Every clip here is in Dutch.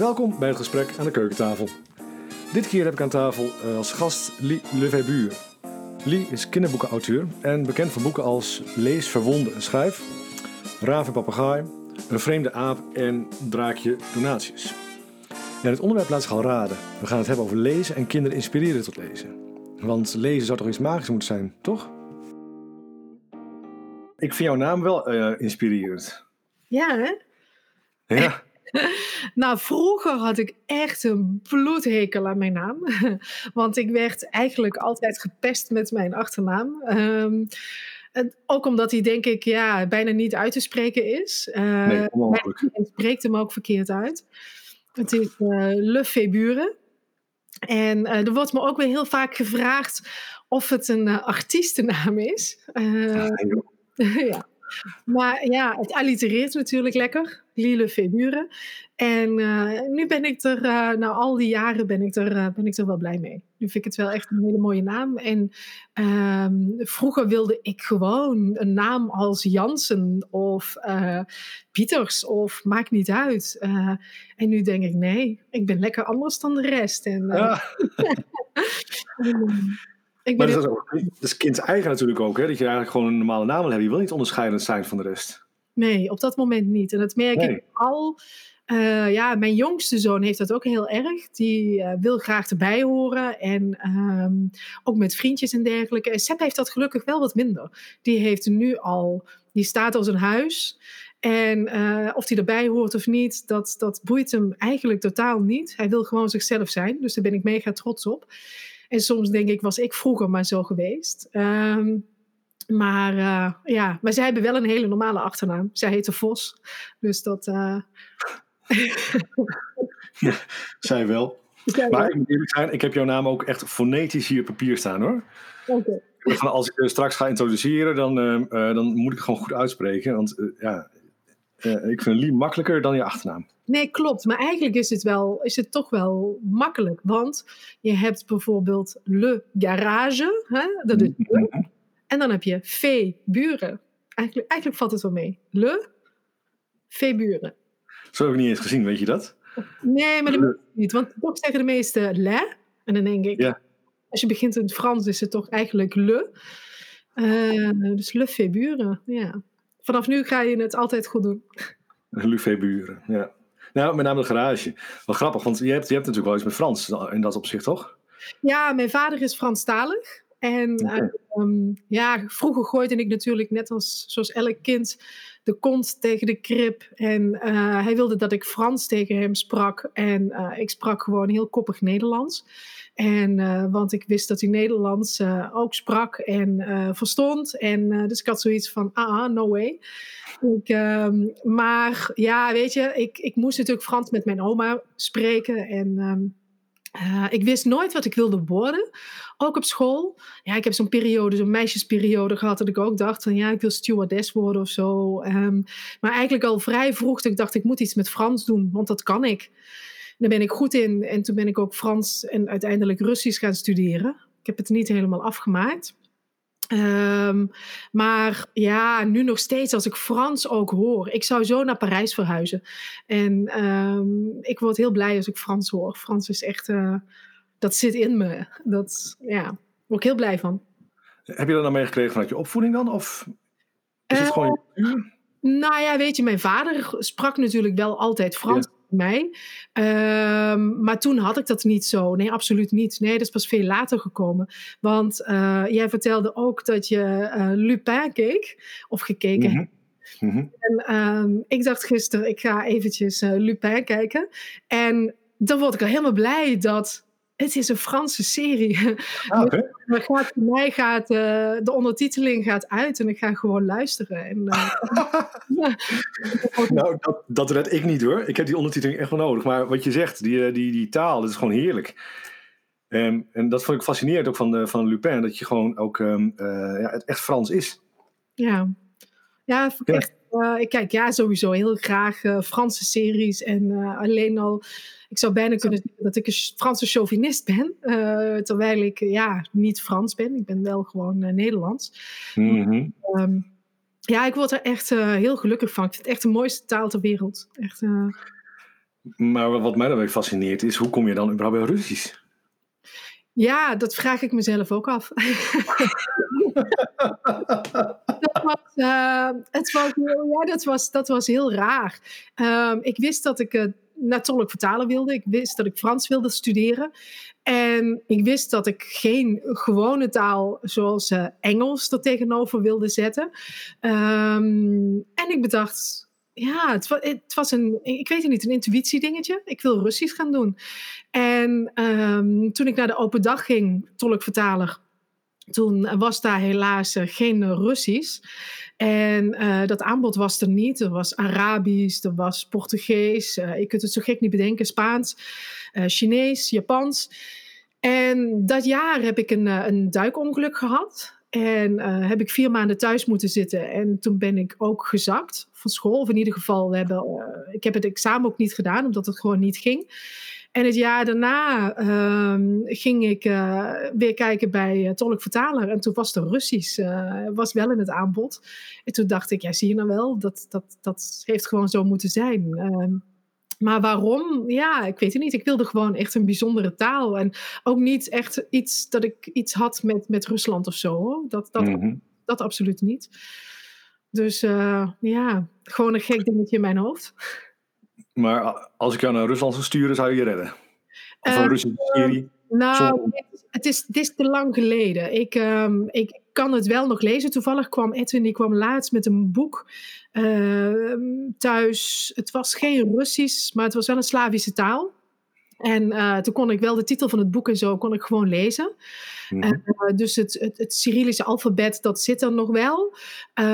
Welkom bij het gesprek aan de keukentafel. Dit keer heb ik aan tafel uh, als gast Lee Lefebure. Lee is kinderboekenauteur en bekend van boeken als Lees, Verwonden en Schrijf, Raaf en Papegaai, Een vreemde aap en Draakje Donatius. Ja, het onderwerp laat zich al raden. We gaan het hebben over lezen en kinderen inspireren tot lezen. Want lezen zou toch iets magisch moeten zijn, toch? Ik vind jouw naam wel uh, inspirerend. Ja, hè? Ja. nou, vroeger had ik echt een bloedhekel aan mijn naam. Want ik werd eigenlijk altijd gepest met mijn achternaam. Um, ook omdat hij, denk ik, ja, bijna niet uit te spreken is. Uh, nee, onmogelijk. En spreekt hem ook verkeerd uit. Het is uh, Le Febure. En uh, er wordt me ook weer heel vaak gevraagd of het een artiestennaam is. ja. Maar ja, het allitereert natuurlijk lekker. Lille Febure. En uh, nu ben ik er, uh, na al die jaren ben ik, er, uh, ben ik er wel blij mee. Nu vind ik het wel echt een hele mooie naam. En um, vroeger wilde ik gewoon een naam als Jansen of Pieters of maakt niet uit. en nu denk ik, nee, ik ben lekker anders dan de rest. En, ja. Ik maar dat is, ook, dat is kinds eigen natuurlijk ook, hè? dat je eigenlijk gewoon een normale naam wil hebben. Je wil niet onderscheidend zijn van de rest. Nee, op dat moment niet. En dat merk nee. ik al. Uh, ja, mijn jongste zoon heeft dat ook heel erg. Die uh, wil graag erbij horen. En um, ook met vriendjes en dergelijke. En Seb heeft dat gelukkig wel wat minder. Die heeft nu al, die staat als een huis. En uh, of hij erbij hoort of niet, dat, dat boeit hem eigenlijk totaal niet. Hij wil gewoon zichzelf zijn. Dus daar ben ik mega trots op. En soms denk ik, was ik vroeger maar zo geweest. Um, maar uh, ja, maar zij hebben wel een hele normale achternaam. Zij heette Vos. Dus dat. Uh... ja, zij wel. Zij maar wel. ik moet eerlijk zijn, ik heb jouw naam ook echt fonetisch hier op papier staan hoor. Oké. Okay. Als ik straks ga introduceren, dan, uh, dan moet ik het gewoon goed uitspreken. Want ja, ik vind Lie makkelijker dan je achternaam. Nee, klopt. Maar eigenlijk is het, wel, is het toch wel makkelijk. Want je hebt bijvoorbeeld Le Garage. Hè? Dat is mm -hmm. En dan heb je Fee-buren. Eigenlijk, eigenlijk valt het wel mee. Le Fee-buren. Zo heb ik niet eens gezien, weet je dat? Nee, maar dat moet niet. Want toch zeggen de meesten le. En dan denk ik, ja. als je begint in het Frans is het toch eigenlijk le. Uh, dus Le Fee-buren, ja. Vanaf nu ga je het altijd goed doen. Le Fee-buren, ja. Nou, met name de garage. Wel grappig, want je hebt, je hebt natuurlijk wel iets met Frans in dat opzicht, toch? Ja, mijn vader is Franstalig. En okay. um, ja, vroeger gooide ik natuurlijk net als zoals elk kind de kont tegen de krip. En uh, hij wilde dat ik Frans tegen hem sprak. En uh, ik sprak gewoon heel koppig Nederlands. En, uh, want ik wist dat hij Nederlands ook sprak en verstond. En dus ik had zoiets van, ah, no way. Ik, um, maar ja, weet je, ik, ik moest natuurlijk Frans met mijn oma spreken. En um, uh, ik wist nooit wat ik wilde worden. Ook op school. Ja, ik heb zo'n periode, zo'n meisjesperiode gehad. Dat ik ook dacht van ja, ik wil stewardess worden of zo. Um, maar eigenlijk al vrij vroeg ik dacht, ik moet iets met Frans doen. Want dat kan ik. Daar ben ik goed in. En toen ben ik ook Frans en uiteindelijk Russisch gaan studeren. Ik heb het niet helemaal afgemaakt. Um, maar ja, nu nog steeds als ik Frans ook hoor. Ik zou zo naar Parijs verhuizen. En um, ik word heel blij als ik Frans hoor. Frans is echt, uh, dat zit in me. Dat, ja, daar word ik heel blij van. Heb je dat nou meegekregen vanuit je opvoeding dan? Of is het uh, gewoon... Nou ja, weet je, mijn vader sprak natuurlijk wel altijd Frans. Ja mij. Um, maar toen had ik dat niet zo. Nee, absoluut niet. Nee, dat is pas veel later gekomen. Want uh, jij vertelde ook dat je uh, Lupin keek. Of gekeken mm -hmm. Mm -hmm. En um, ik dacht gisteren, ik ga eventjes uh, Lupin kijken. En dan word ik al helemaal blij dat het is een Franse serie. Ah, okay. maar gaat, voor mij gaat uh, de ondertiteling gaat uit en ik ga gewoon luisteren. En, uh, nou, dat, dat red ik niet hoor. Ik heb die ondertiteling echt wel nodig. Maar wat je zegt, die, die, die taal, dat is gewoon heerlijk. Um, en dat vond ik fascinerend ook van, uh, van Lupin, dat je gewoon ook um, ja, het echt Frans is. Ja, ja, ja. echt. Ik kijk ja, sowieso heel graag Franse series en alleen al ik zou bijna kunnen zeggen dat ik een Franse chauvinist ben. Terwijl ik ja, niet Frans ben. Ik ben wel gewoon Nederlands. Mm -hmm. um, ja, ik word er echt uh, heel gelukkig van. Ik vind het echt de mooiste taal ter wereld. Echt, Maar wat mij dan weer fascineert is, hoe kom je dan überhaupt bij Russisch? Ja, dat vraag ik mezelf ook af. uh, het was, ja, dat, was, dat was heel raar. Uh, ik wist dat ik uh, tolk vertalen wilde. Ik wist dat ik Frans wilde studeren. En ik wist dat ik geen gewone taal zoals uh, Engels er tegenover wilde zetten. Um, en ik bedacht, ja, het was, het was een, ik weet het niet, een intuïtiedingetje. Ik wil Russisch gaan doen. En toen ik naar de open dag ging, tolkvertaler, toen was daar helaas uh, geen Russisch. En uh, dat aanbod was er niet. Er was Arabisch, er was Portugees, uh, ik kunt het zo gek niet bedenken, Spaans, Chinees, Japans. En dat jaar heb ik een, een duikongeluk gehad. En uh, heb ik vier maanden thuis moeten zitten. En toen ben ik ook gezakt van school. Of in ieder geval, we hebben, uh, ik heb het examen ook niet gedaan, omdat het gewoon niet ging. En het jaar daarna uh, ging ik uh, weer kijken bij uh, Tolk Vertaler. En toen was er Russisch, was wel in het aanbod. En toen dacht ik, ja, zie je nou wel, dat, dat, dat heeft gewoon zo moeten zijn. Ehm, maar waarom? Ja, ik weet het niet. Ik wilde gewoon echt een bijzondere taal. En ook niet echt iets dat ik iets had met, met Rusland of zo. Hoor. Dat, dat, mm -hmm. dat absoluut niet. Dus uh, ja, gewoon een gek dingetje in mijn hoofd. Maar als ik jou naar Rusland zou sturen, zou je je redden? Of een uh, Russische serie? Nou, het is, het is te lang geleden. Ik, um, ik kan het wel nog lezen. Toevallig kwam Edwin, die kwam laatst met een boek uh, thuis. Het was geen Russisch, maar het was wel een Slavische taal. En uh, toen kon ik wel de titel van het boek en zo kon ik gewoon lezen. Mm -hmm. uh, dus het, het, het, Cyrillische alfabet, dat zit er nog wel. Uh,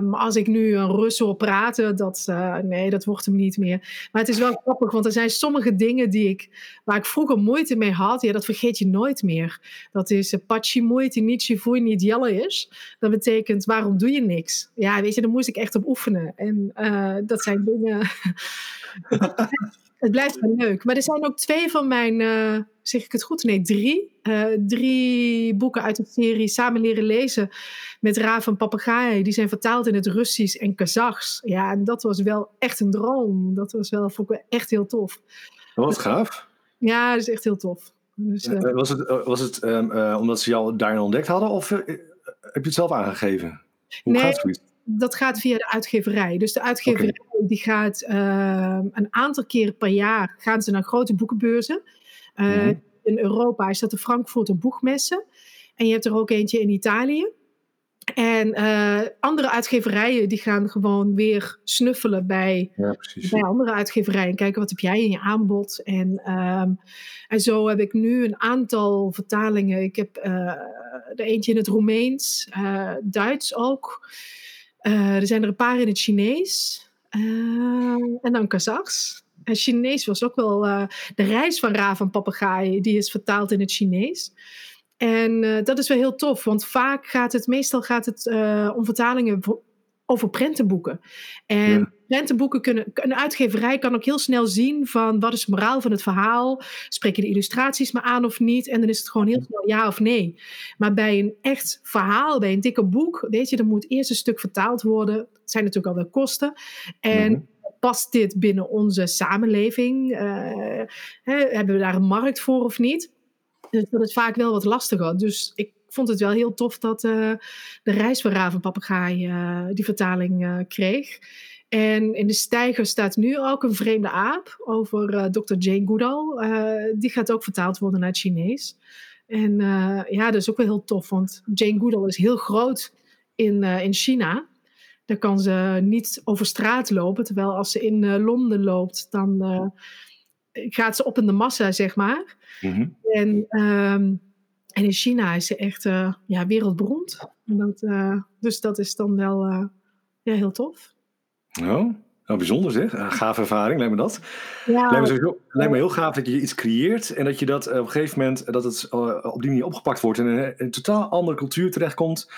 maar als ik nu een Rus hoor praten, dat, uh, nee, dat wordt hem niet meer. Maar het is wel grappig, want er zijn sommige dingen die ik, waar ik vroeger moeite mee had, ja, dat vergeet je nooit meer. Dat is Pachi moeite niet voei niet jelle is. Dat betekent, waarom doe je niks? Ja, weet je, daar moest ik echt op oefenen. En dat zijn dingen... Het blijft wel leuk. Maar er zijn ook twee van mijn, uh, zeg ik het goed? Nee, drie. Uh, drie boeken uit de serie Samen leren lezen met Raaf en Papegaai. Die zijn vertaald in het Russisch en Kazachs. Ja, en dat was wel echt een droom. Dat was wel, vond ik echt heel tof. Wat gaaf. Ja, dat is echt heel tof. Dus, uh, was het, was het um, omdat ze jou daarin ontdekt hadden of heb je het zelf aangegeven? Hoe nee, gaat zoiets? Dat gaat via de uitgeverij. Dus de uitgeverij okay. die gaat uh, een aantal keren per jaar gaan ze naar grote boekenbeurzen. Uh, mm -hmm. In Europa is dat de Frankfurter Boegmessen. En je hebt er ook eentje in Italië. En uh, andere uitgeverijen die gaan gewoon weer snuffelen bij, ja, bij andere uitgeverijen. Kijken wat heb jij in je aanbod. En, um, en zo heb ik nu een aantal vertalingen. Ik heb uh, er eentje in het Roemeens, uh, Duits ook. Uh, er zijn er een paar in het Chinees. Uh, en dan Kazachs. En Chinees was ook wel uh, de reis van Ra van Papegaai. Die is vertaald in het Chinees. En dat is wel heel tof. Want vaak gaat het, meestal gaat het om vertalingen over prentenboeken. En ja. prentenboeken kunnen, een uitgeverij kan ook heel snel zien van wat is het moraal van het verhaal, spreken de illustraties me aan of niet, en dan is het gewoon heel snel ja of nee. Maar bij een echt verhaal, bij een dikke boek, weet je, dan moet eerst een stuk vertaald worden. Dat zijn natuurlijk al wel kosten. En past dit binnen onze samenleving? Uh, hè, hebben we daar een markt voor of niet? Dus dat is vaak wel wat lastiger. Dus ik vond het wel heel tof dat uh, de reis van Ravenpapegaai uh, die vertaling uh, kreeg. En in de stijger staat nu ook een vreemde aap over Dr. Jane Goodall. die gaat ook vertaald worden naar het Chinees. En ja, dat is ook wel heel tof, want Jane Goodall is heel groot in, in China. Daar kan ze niet over straat lopen, terwijl als ze in Londen loopt, dan gaat ze op in de massa, zeg maar. Mm-hmm. En... Um, en in China is ze echt uh, ja, wereldberoemd. Dat, uh, dus dat is dan wel uh, ja, heel tof. Oh, nou, bijzonder zeg. Een gave ervaring, lijkt me dat. Ja, lijkt, me sowieso, lijkt me heel gaaf dat je iets creëert en dat je dat op een gegeven moment dat het op die manier opgepakt wordt en in een, een totaal andere cultuur terechtkomt.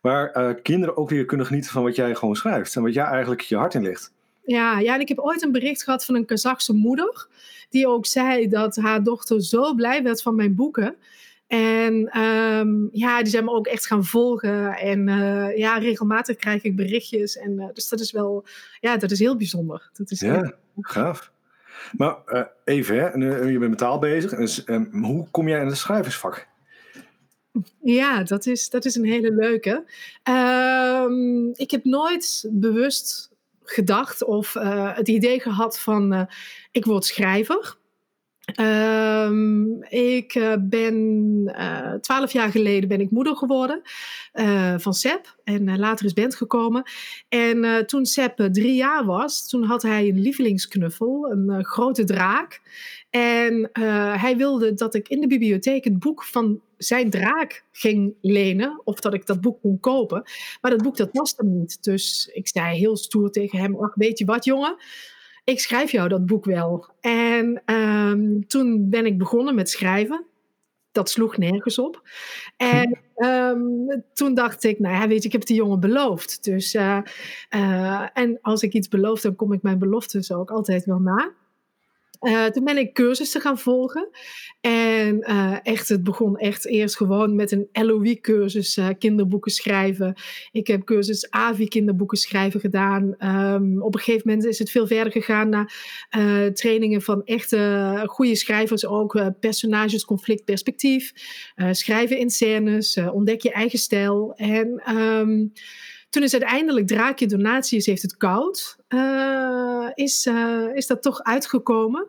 Waar kinderen ook weer kunnen genieten van wat jij gewoon schrijft en wat jij eigenlijk je hart in ligt. Ja, ja, en ik heb ooit een bericht gehad van een Kazachse moeder. Die ook zei dat haar dochter zo blij werd van mijn boeken. En um, ja, die zijn me ook echt gaan volgen. En uh, ja, regelmatig krijg ik berichtjes. En uh, dus dat is wel, ja, dat is heel bijzonder. Dat is ja, heel... gaaf. Maar uh, even, hè, je bent met taal bezig. Dus, um, hoe kom jij in het schrijversvak? Ja, dat is, dat is een hele leuke. Um, ik heb nooit bewust gedacht of het idee gehad van ik word schrijver. Um, ik uh, ben twaalf jaar geleden ben ik moeder geworden van Seb en later is Bent gekomen. En toen Seb drie jaar was, toen had hij een lievelingsknuffel, een grote draak. En hij wilde dat ik in de bibliotheek het boek van zijn draak ging lenen. Of dat ik dat boek kon kopen. Maar dat boek dat was er niet. Dus ik zei heel stoer tegen hem. Ach, weet je wat jongen? Ik schrijf jou dat boek wel. En um, toen ben ik begonnen met schrijven. Dat sloeg nergens op. En um, toen dacht ik, nou ja, weet je, ik heb die jongen beloofd. Dus, uh, uh, en als ik iets beloof, dan kom ik mijn beloftes ook altijd wel na. Uh, toen ben ik cursussen gaan volgen. En uh, echt, het begon echt eerst gewoon met een LOE-cursus, uh, kinderboeken schrijven. Ik heb cursus AVI kinderboeken schrijven gedaan. Um, op een gegeven moment is het veel verder gegaan naar trainingen van echte goede schrijvers ook. personages, conflict, perspectief. schrijven in scènes, ontdek je eigen stijl. En... Um, toen is uiteindelijk Draakje Donatius heeft het koud, uh, is, uh, is dat toch uitgekomen.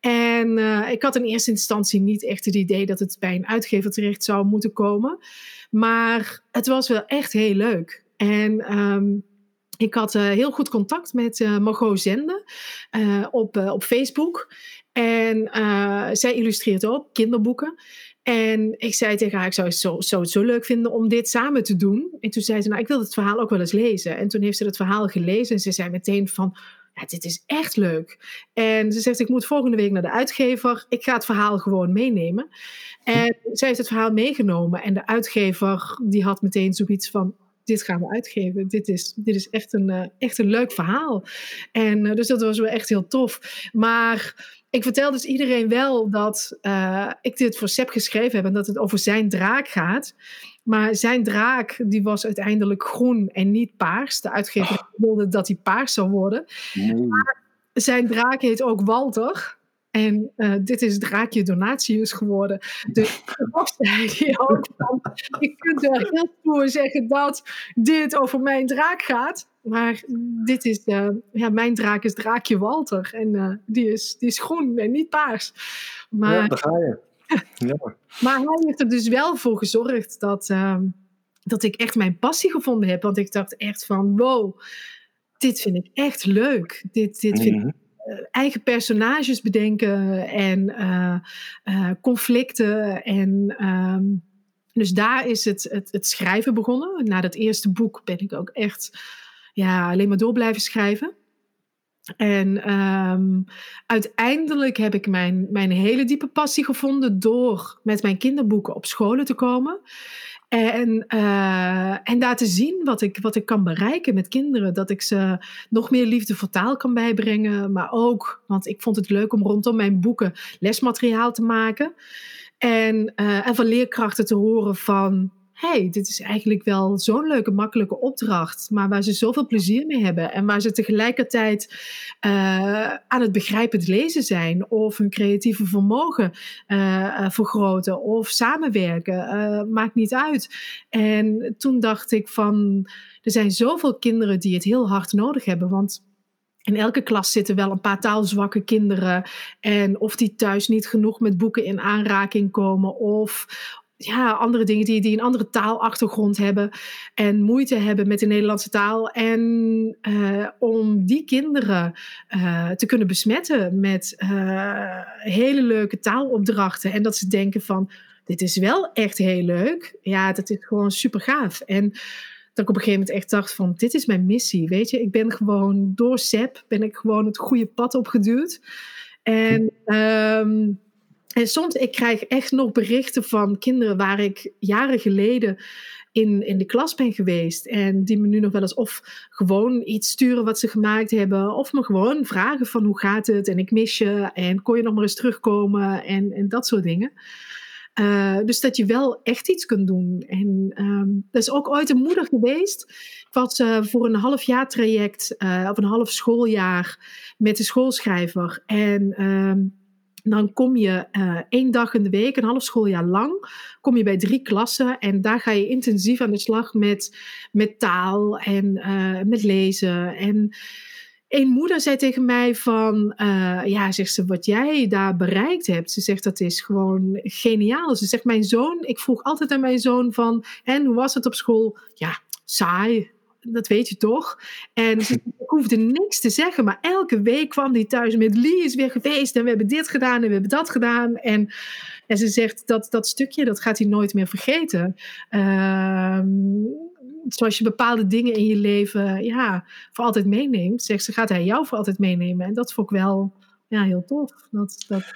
En uh, ik had in eerste instantie niet echt het idee dat het bij een uitgever terecht zou moeten komen. Maar het was wel echt heel leuk. En um, ik had heel goed contact met Margot Zende op, op Facebook. En zij illustreert ook kinderboeken. En ik zei tegen haar, ik zou het zo, zo, leuk vinden om dit samen te doen. En toen zei ze, nou, ik wil het verhaal ook wel eens lezen. En toen heeft ze het verhaal gelezen en ze zei meteen van, ja, dit is echt leuk. En ze zegt, ik moet volgende week naar de uitgever. Ik ga het verhaal gewoon meenemen. En zij heeft het verhaal meegenomen. En de uitgever, die had meteen zoiets van, dit gaan we uitgeven. Dit is, dit is echt, een, uh, echt een leuk verhaal. En uh, dus dat was wel echt heel tof. Maar ik vertel dus iedereen wel dat uh, ik dit voor Seb geschreven heb en dat het over zijn draak gaat. Maar zijn draak die was uiteindelijk groen en niet paars. De uitgever oh. wilde dat hij paars zou worden. Nee. Maar zijn draak heet ook Walter. En uh, dit is Draakje Donatius geworden. Dus zei hij ook van, je kunt wel heel stoer zeggen dat dit over mijn draak gaat. Maar dit is, uh, ja, mijn draak is Draakje Walter. En uh, die, is, die is groen en niet paars. Maar, ja, daar ga je. Ja. maar hij heeft er dus wel voor gezorgd dat, ehm, dat ik echt mijn passie gevonden heb. Want ik dacht echt van, wow, dit vind ik echt leuk. Dit, dit vind ik eigen personages bedenken en uh, uh, conflicten. En um, dus daar is het, het, het, schrijven begonnen. Na dat eerste boek ben ik ook echt ja, alleen maar door blijven schrijven. En um, uiteindelijk heb ik mijn, mijn hele diepe passie gevonden door met mijn kinderboeken op scholen te komen. En, uh, en daar te zien wat ik, wat ik kan bereiken met kinderen. Dat ik ze nog meer liefde voor taal kan bijbrengen. Maar ook, want ik vond het leuk om rondom mijn boeken lesmateriaal te maken. En, uh, en van leerkrachten te horen van hey, dit is eigenlijk wel zo'n leuke, makkelijke opdracht, maar waar ze zoveel plezier mee hebben en waar ze tegelijkertijd uh, aan het begrijpend lezen zijn of hun creatieve vermogen uh, vergroten of samenwerken, maakt niet uit. En toen dacht ik van, er zijn zoveel kinderen die het heel hard nodig hebben, want in elke klas zitten wel een paar taalzwakke kinderen. En of die thuis niet genoeg met boeken in aanraking komen. Of, ja, andere dingen die, die een andere taalachtergrond hebben en moeite hebben met de Nederlandse taal. En uh, om die kinderen uh, te kunnen besmetten met uh, hele leuke taalopdrachten. En dat ze denken van, dit is wel echt heel leuk. Ja, dat is gewoon super gaaf. En dat ik op een gegeven moment echt dacht van, dit is mijn missie, weet je. Ik ben gewoon, door SEP ben ik gewoon het goede pad opgeduwd. En... Um, en soms, ik krijg echt nog berichten van kinderen waar ik jaren geleden in, in de klas ben geweest. En die me nu nog wel eens of gewoon iets sturen wat ze gemaakt hebben. Of me gewoon vragen van hoe gaat het en ik mis je. En kon je nog maar eens terugkomen en, en dat soort dingen. dus dat je wel echt iets kunt doen. En um, dat is ook ooit een moeder geweest. Ik was voor een half jaar traject, of een half schooljaar, met de schoolschrijver. En ehm, dan kom je uh, één dag in de week, een half schooljaar lang, kom je bij drie klassen en daar ga je intensief aan de slag met, met taal en uh, met lezen. En een moeder zei tegen mij van, uh, ja, zegt ze, wat jij daar bereikt hebt. Ze zegt, dat is gewoon geniaal. Ze zegt, mijn zoon, ik vroeg altijd aan mijn zoon van, en hoe was het op school? Ja, saai dat weet je toch? En ik hoefde niks te zeggen, maar elke week kwam hij thuis met Lee is weer geweest en we hebben dit gedaan en we hebben dat gedaan. En, en ze zegt dat dat stukje, dat gaat hij nooit meer vergeten. Uh, zoals je bepaalde dingen in je leven ja, voor altijd meeneemt, zegt ze, gaat hij jou voor altijd meenemen. En dat vond ik wel ja, heel tof. Dat, dat,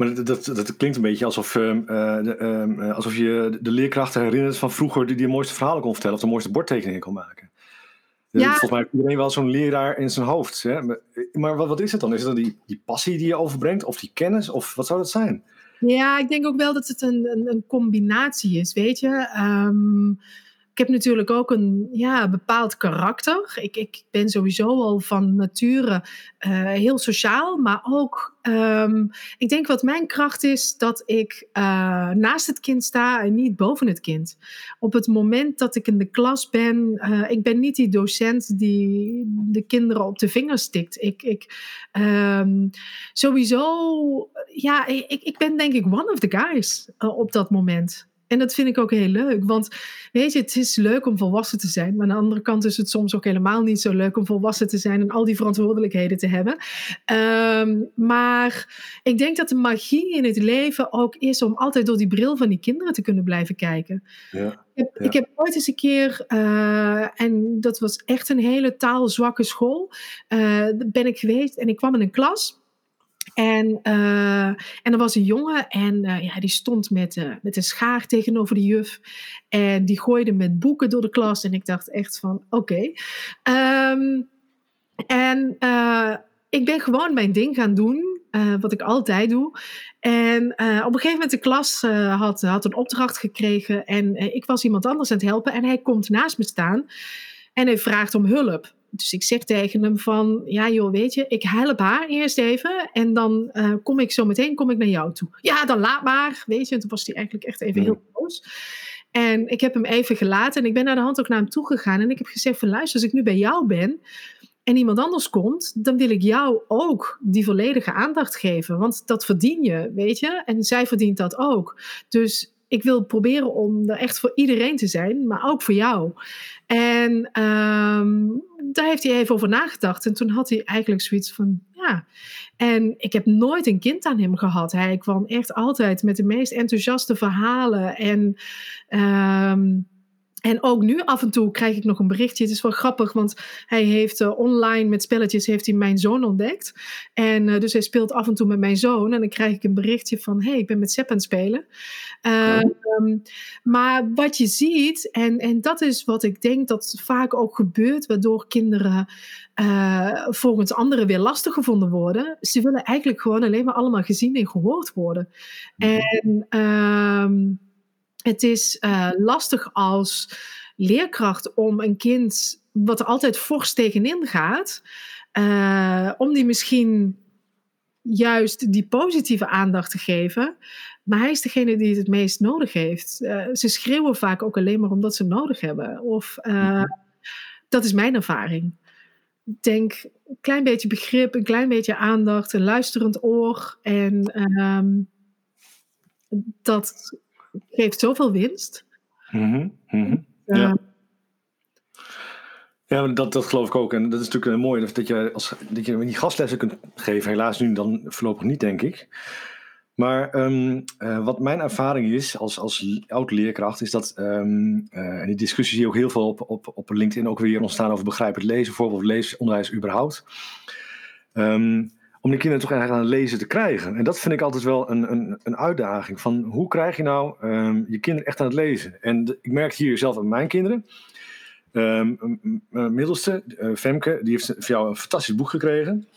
maar dat, dat, dat, klinkt een beetje alsof, uh, uh, alsof je de leerkrachten herinnert van vroeger die de mooiste verhalen kon vertellen of de mooiste bordtekeningen kon maken. Ja. Volgens mij heeft iedereen wel zo'n leraar in zijn hoofd. Hè? Maar, wat, wat, is het dan? Is het dan die, die passie die je overbrengt of die kennis of wat zou dat zijn? Ja, ik denk ook wel dat het een, een, een combinatie is, weet je. Um, ik heb natuurlijk ook een ja, bepaald karakter. Ik, ik ben sowieso al van nature uh, heel sociaal, maar ook, um, ik denk wat mijn kracht is, dat ik uh, naast het kind sta en niet boven het kind. Op het moment dat ik in de klas ben, uh, ik ben niet die docent die de kinderen op de vingers stikt. Ik, ik um, sowieso, ja, ik, ik ben denk ik one of the guys op dat moment. En dat vind ik ook heel leuk. Want weet je, het is leuk om volwassen te zijn. Maar aan de andere kant is het soms ook helemaal niet zo leuk om volwassen te zijn en al die verantwoordelijkheden te hebben. Um, maar ik denk dat de magie in het leven ook is om altijd door die bril van die kinderen te kunnen blijven kijken. Ja. Ik, heb, ik heb ooit eens een keer, uh, en dat was echt een hele taalzwakke school, uh, ben ik geweest en ik kwam in een klas. En, uh, en er was een jongen en uh, ja, die stond met, uh, met een schaar tegenover de juf. En die gooide met boeken door de klas. En ik dacht echt van, oké. Um, en ik ben gewoon mijn ding gaan doen. wat ik altijd doe. En op een gegeven moment de klas had, had een opdracht gekregen. En ik was iemand anders aan het helpen. En hij komt naast me staan. En hij vraagt om hulp dus ik zeg tegen hem van, ja joh, weet je, ik help haar eerst even en dan uh, kom ik zo meteen kom ik naar jou toe. Ja, dan laat maar, weet je. En toen was hij eigenlijk echt even heel boos. En ik heb hem even gelaten en ik ben naar de hand ook naar hem toe gegaan en ik heb gezegd van, luister, als ik nu bij jou ben en iemand anders komt, dan wil ik jou ook die volledige aandacht geven, want dat verdien je, weet je. En zij verdient dat ook. Dus ik wil proberen om er echt voor iedereen te zijn, maar ook voor jou. En um, daar heeft hij even over nagedacht. En toen had hij eigenlijk zoiets van, ja. En ik heb nooit een kind aan hem gehad. Hij kwam echt altijd met de meest enthousiaste verhalen. En um, en ook nu af en toe krijg ik nog een berichtje. Het is wel grappig, want hij heeft uh, online met spelletjes heeft hij mijn zoon ontdekt. En uh, dus hij speelt af en toe met mijn zoon. En dan krijg ik een berichtje van: hey, ik ben met Sepp aan het spelen. Uh, um, maar wat je ziet, en, en dat is wat ik denk dat vaak ook gebeurt, waardoor kinderen volgens anderen weer lastig gevonden worden. Ze willen eigenlijk gewoon alleen maar allemaal gezien en gehoord worden. -hmm. En. Um, het is uh, lastig als leerkracht om een kind wat er altijd fors tegenin gaat, uh, om die misschien juist die positieve aandacht te geven. Maar hij is degene die het het meest nodig heeft. Uh, ze schreeuwen vaak ook alleen maar omdat ze het nodig hebben. Of dat is mijn ervaring. Ik denk een klein beetje begrip, een klein beetje aandacht, een luisterend oor. En um, dat geeft zoveel winst. Mm -hmm. uh, ja. Ja, dat, dat geloof ik ook. En dat is natuurlijk mooi dat je, als, dat je die gastlessen kunt geven. Helaas nu dan voorlopig niet, denk ik. Maar um, uh, wat mijn ervaring is als, als oud-leerkracht, is dat, um, uh, en die discussie zie je ook heel veel op, op, op LinkedIn ook weer ontstaan over begrijpend lezen, bijvoorbeeld leesonderwijs überhaupt. Um, om die kinderen toch eigenlijk aan het lezen te krijgen. En dat vind ik altijd wel een, een, een uitdaging. Van hoe krijg je nou um, je kinderen echt aan het lezen? En ik merk hier zelf aan mijn kinderen. Um, middelste, uh, Femke, die heeft voor jou een fantastisch boek gekregen.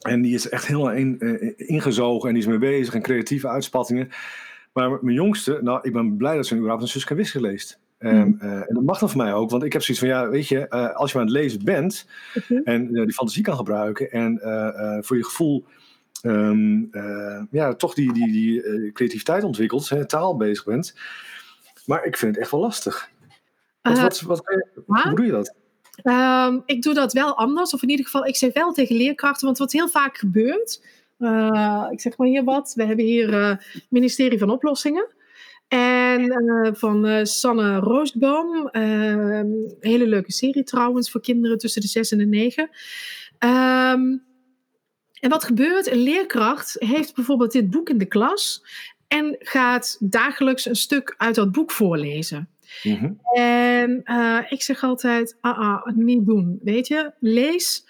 En die is echt helemaal in, uh, ingezogen en die is mee bezig en creatieve uitspattingen. Maar mijn jongste, nou, ik ben blij dat ze überhaupt een Suske Wiske leest. Um, Mhm. uh, en dat mag dan voor mij ook, want ik heb zoiets van, ja, weet je, uh, als je aan het lezen bent Mhm. en uh, die fantasie kan gebruiken en voor je gevoel um, ja, toch die, die, die creativiteit ontwikkelt, hè, taal bezig bent. Maar ik vind het echt wel lastig. Wat, wat, wat, hoe doe je dat? Um, ik doe dat wel anders, of in ieder geval, ik zeg wel tegen leerkrachten, want wat heel vaak gebeurt, ik zeg maar hier wat, we hebben hier het ministerie van Oplossingen. En uh, van uh, Sanne Roosboom. een hele leuke serie trouwens voor kinderen tussen de 6 en de 9. Um, en wat gebeurt? Een leerkracht heeft bijvoorbeeld dit boek in de klas en gaat dagelijks een stuk uit dat boek voorlezen. Mm -hmm. En uh, ik zeg altijd: ah, ah, niet doen. Weet je, lees.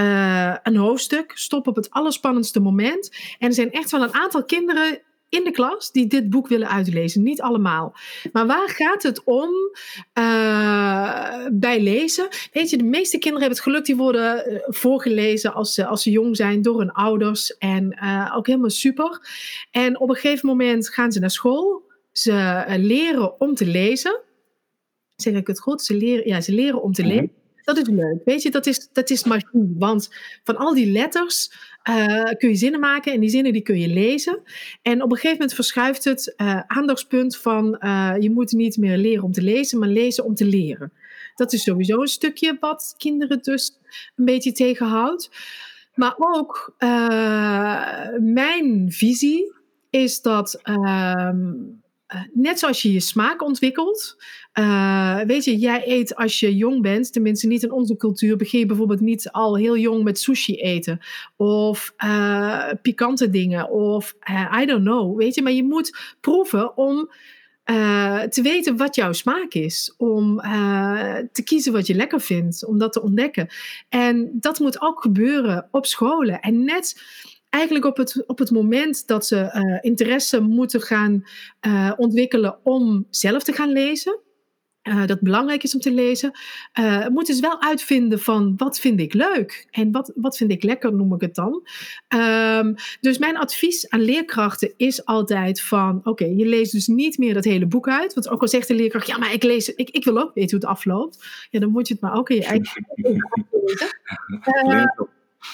Uh, een hoofdstuk, stop op het allerspannendste moment. En er zijn echt wel een aantal kinderen in de klas die dit boek willen uitlezen. Niet allemaal. Maar waar gaat het om uh, bij lezen? Weet je, de meeste kinderen hebben het geluk, die worden uh, voorgelezen als ze, als ze jong zijn door hun ouders. En uh, ook helemaal super. En op een gegeven moment gaan ze naar school. Ze leren om te lezen. Zeg ik het goed? Ze leren, ja, ze leren om te Mhm. lezen. Dat is leuk. Weet je, dat is, dat is magie. Want van al die letters uh, kun je zinnen maken en die zinnen die kun je lezen. En op een gegeven moment verschuift het uh, aandachtspunt van uh, je moet niet meer leren om te lezen, maar lezen om te leren. Dat is sowieso een stukje wat kinderen dus een beetje tegenhoudt. Maar ook mijn visie is dat. Uh, net zoals je je smaak ontwikkelt. Uh, weet je, jij eet als je jong bent, tenminste niet in onze cultuur, begin je bijvoorbeeld niet al heel jong met sushi eten. Of uh, pikante dingen. Of uh, I don't know. Weet je, maar je moet proeven om. Te weten wat jouw smaak is, om te kiezen wat je lekker vindt, om dat te ontdekken. En dat moet ook gebeuren op scholen. En net eigenlijk op het, op het moment dat ze interesse moeten gaan ontwikkelen om zelf te gaan lezen. Uh, dat belangrijk is om te lezen, uh, moeten ze wel uitvinden van wat vind ik leuk en wat, wat vind ik lekker, noem ik het dan. Um, dus mijn advies aan leerkrachten is altijd van, oké, okay, je leest dus niet meer dat hele boek uit. Want ook al zegt de leerkracht, ja, maar ik, lees, ik, ik wil ook weten hoe het afloopt. Ja, dan moet je het maar ook in je eigen. Uh,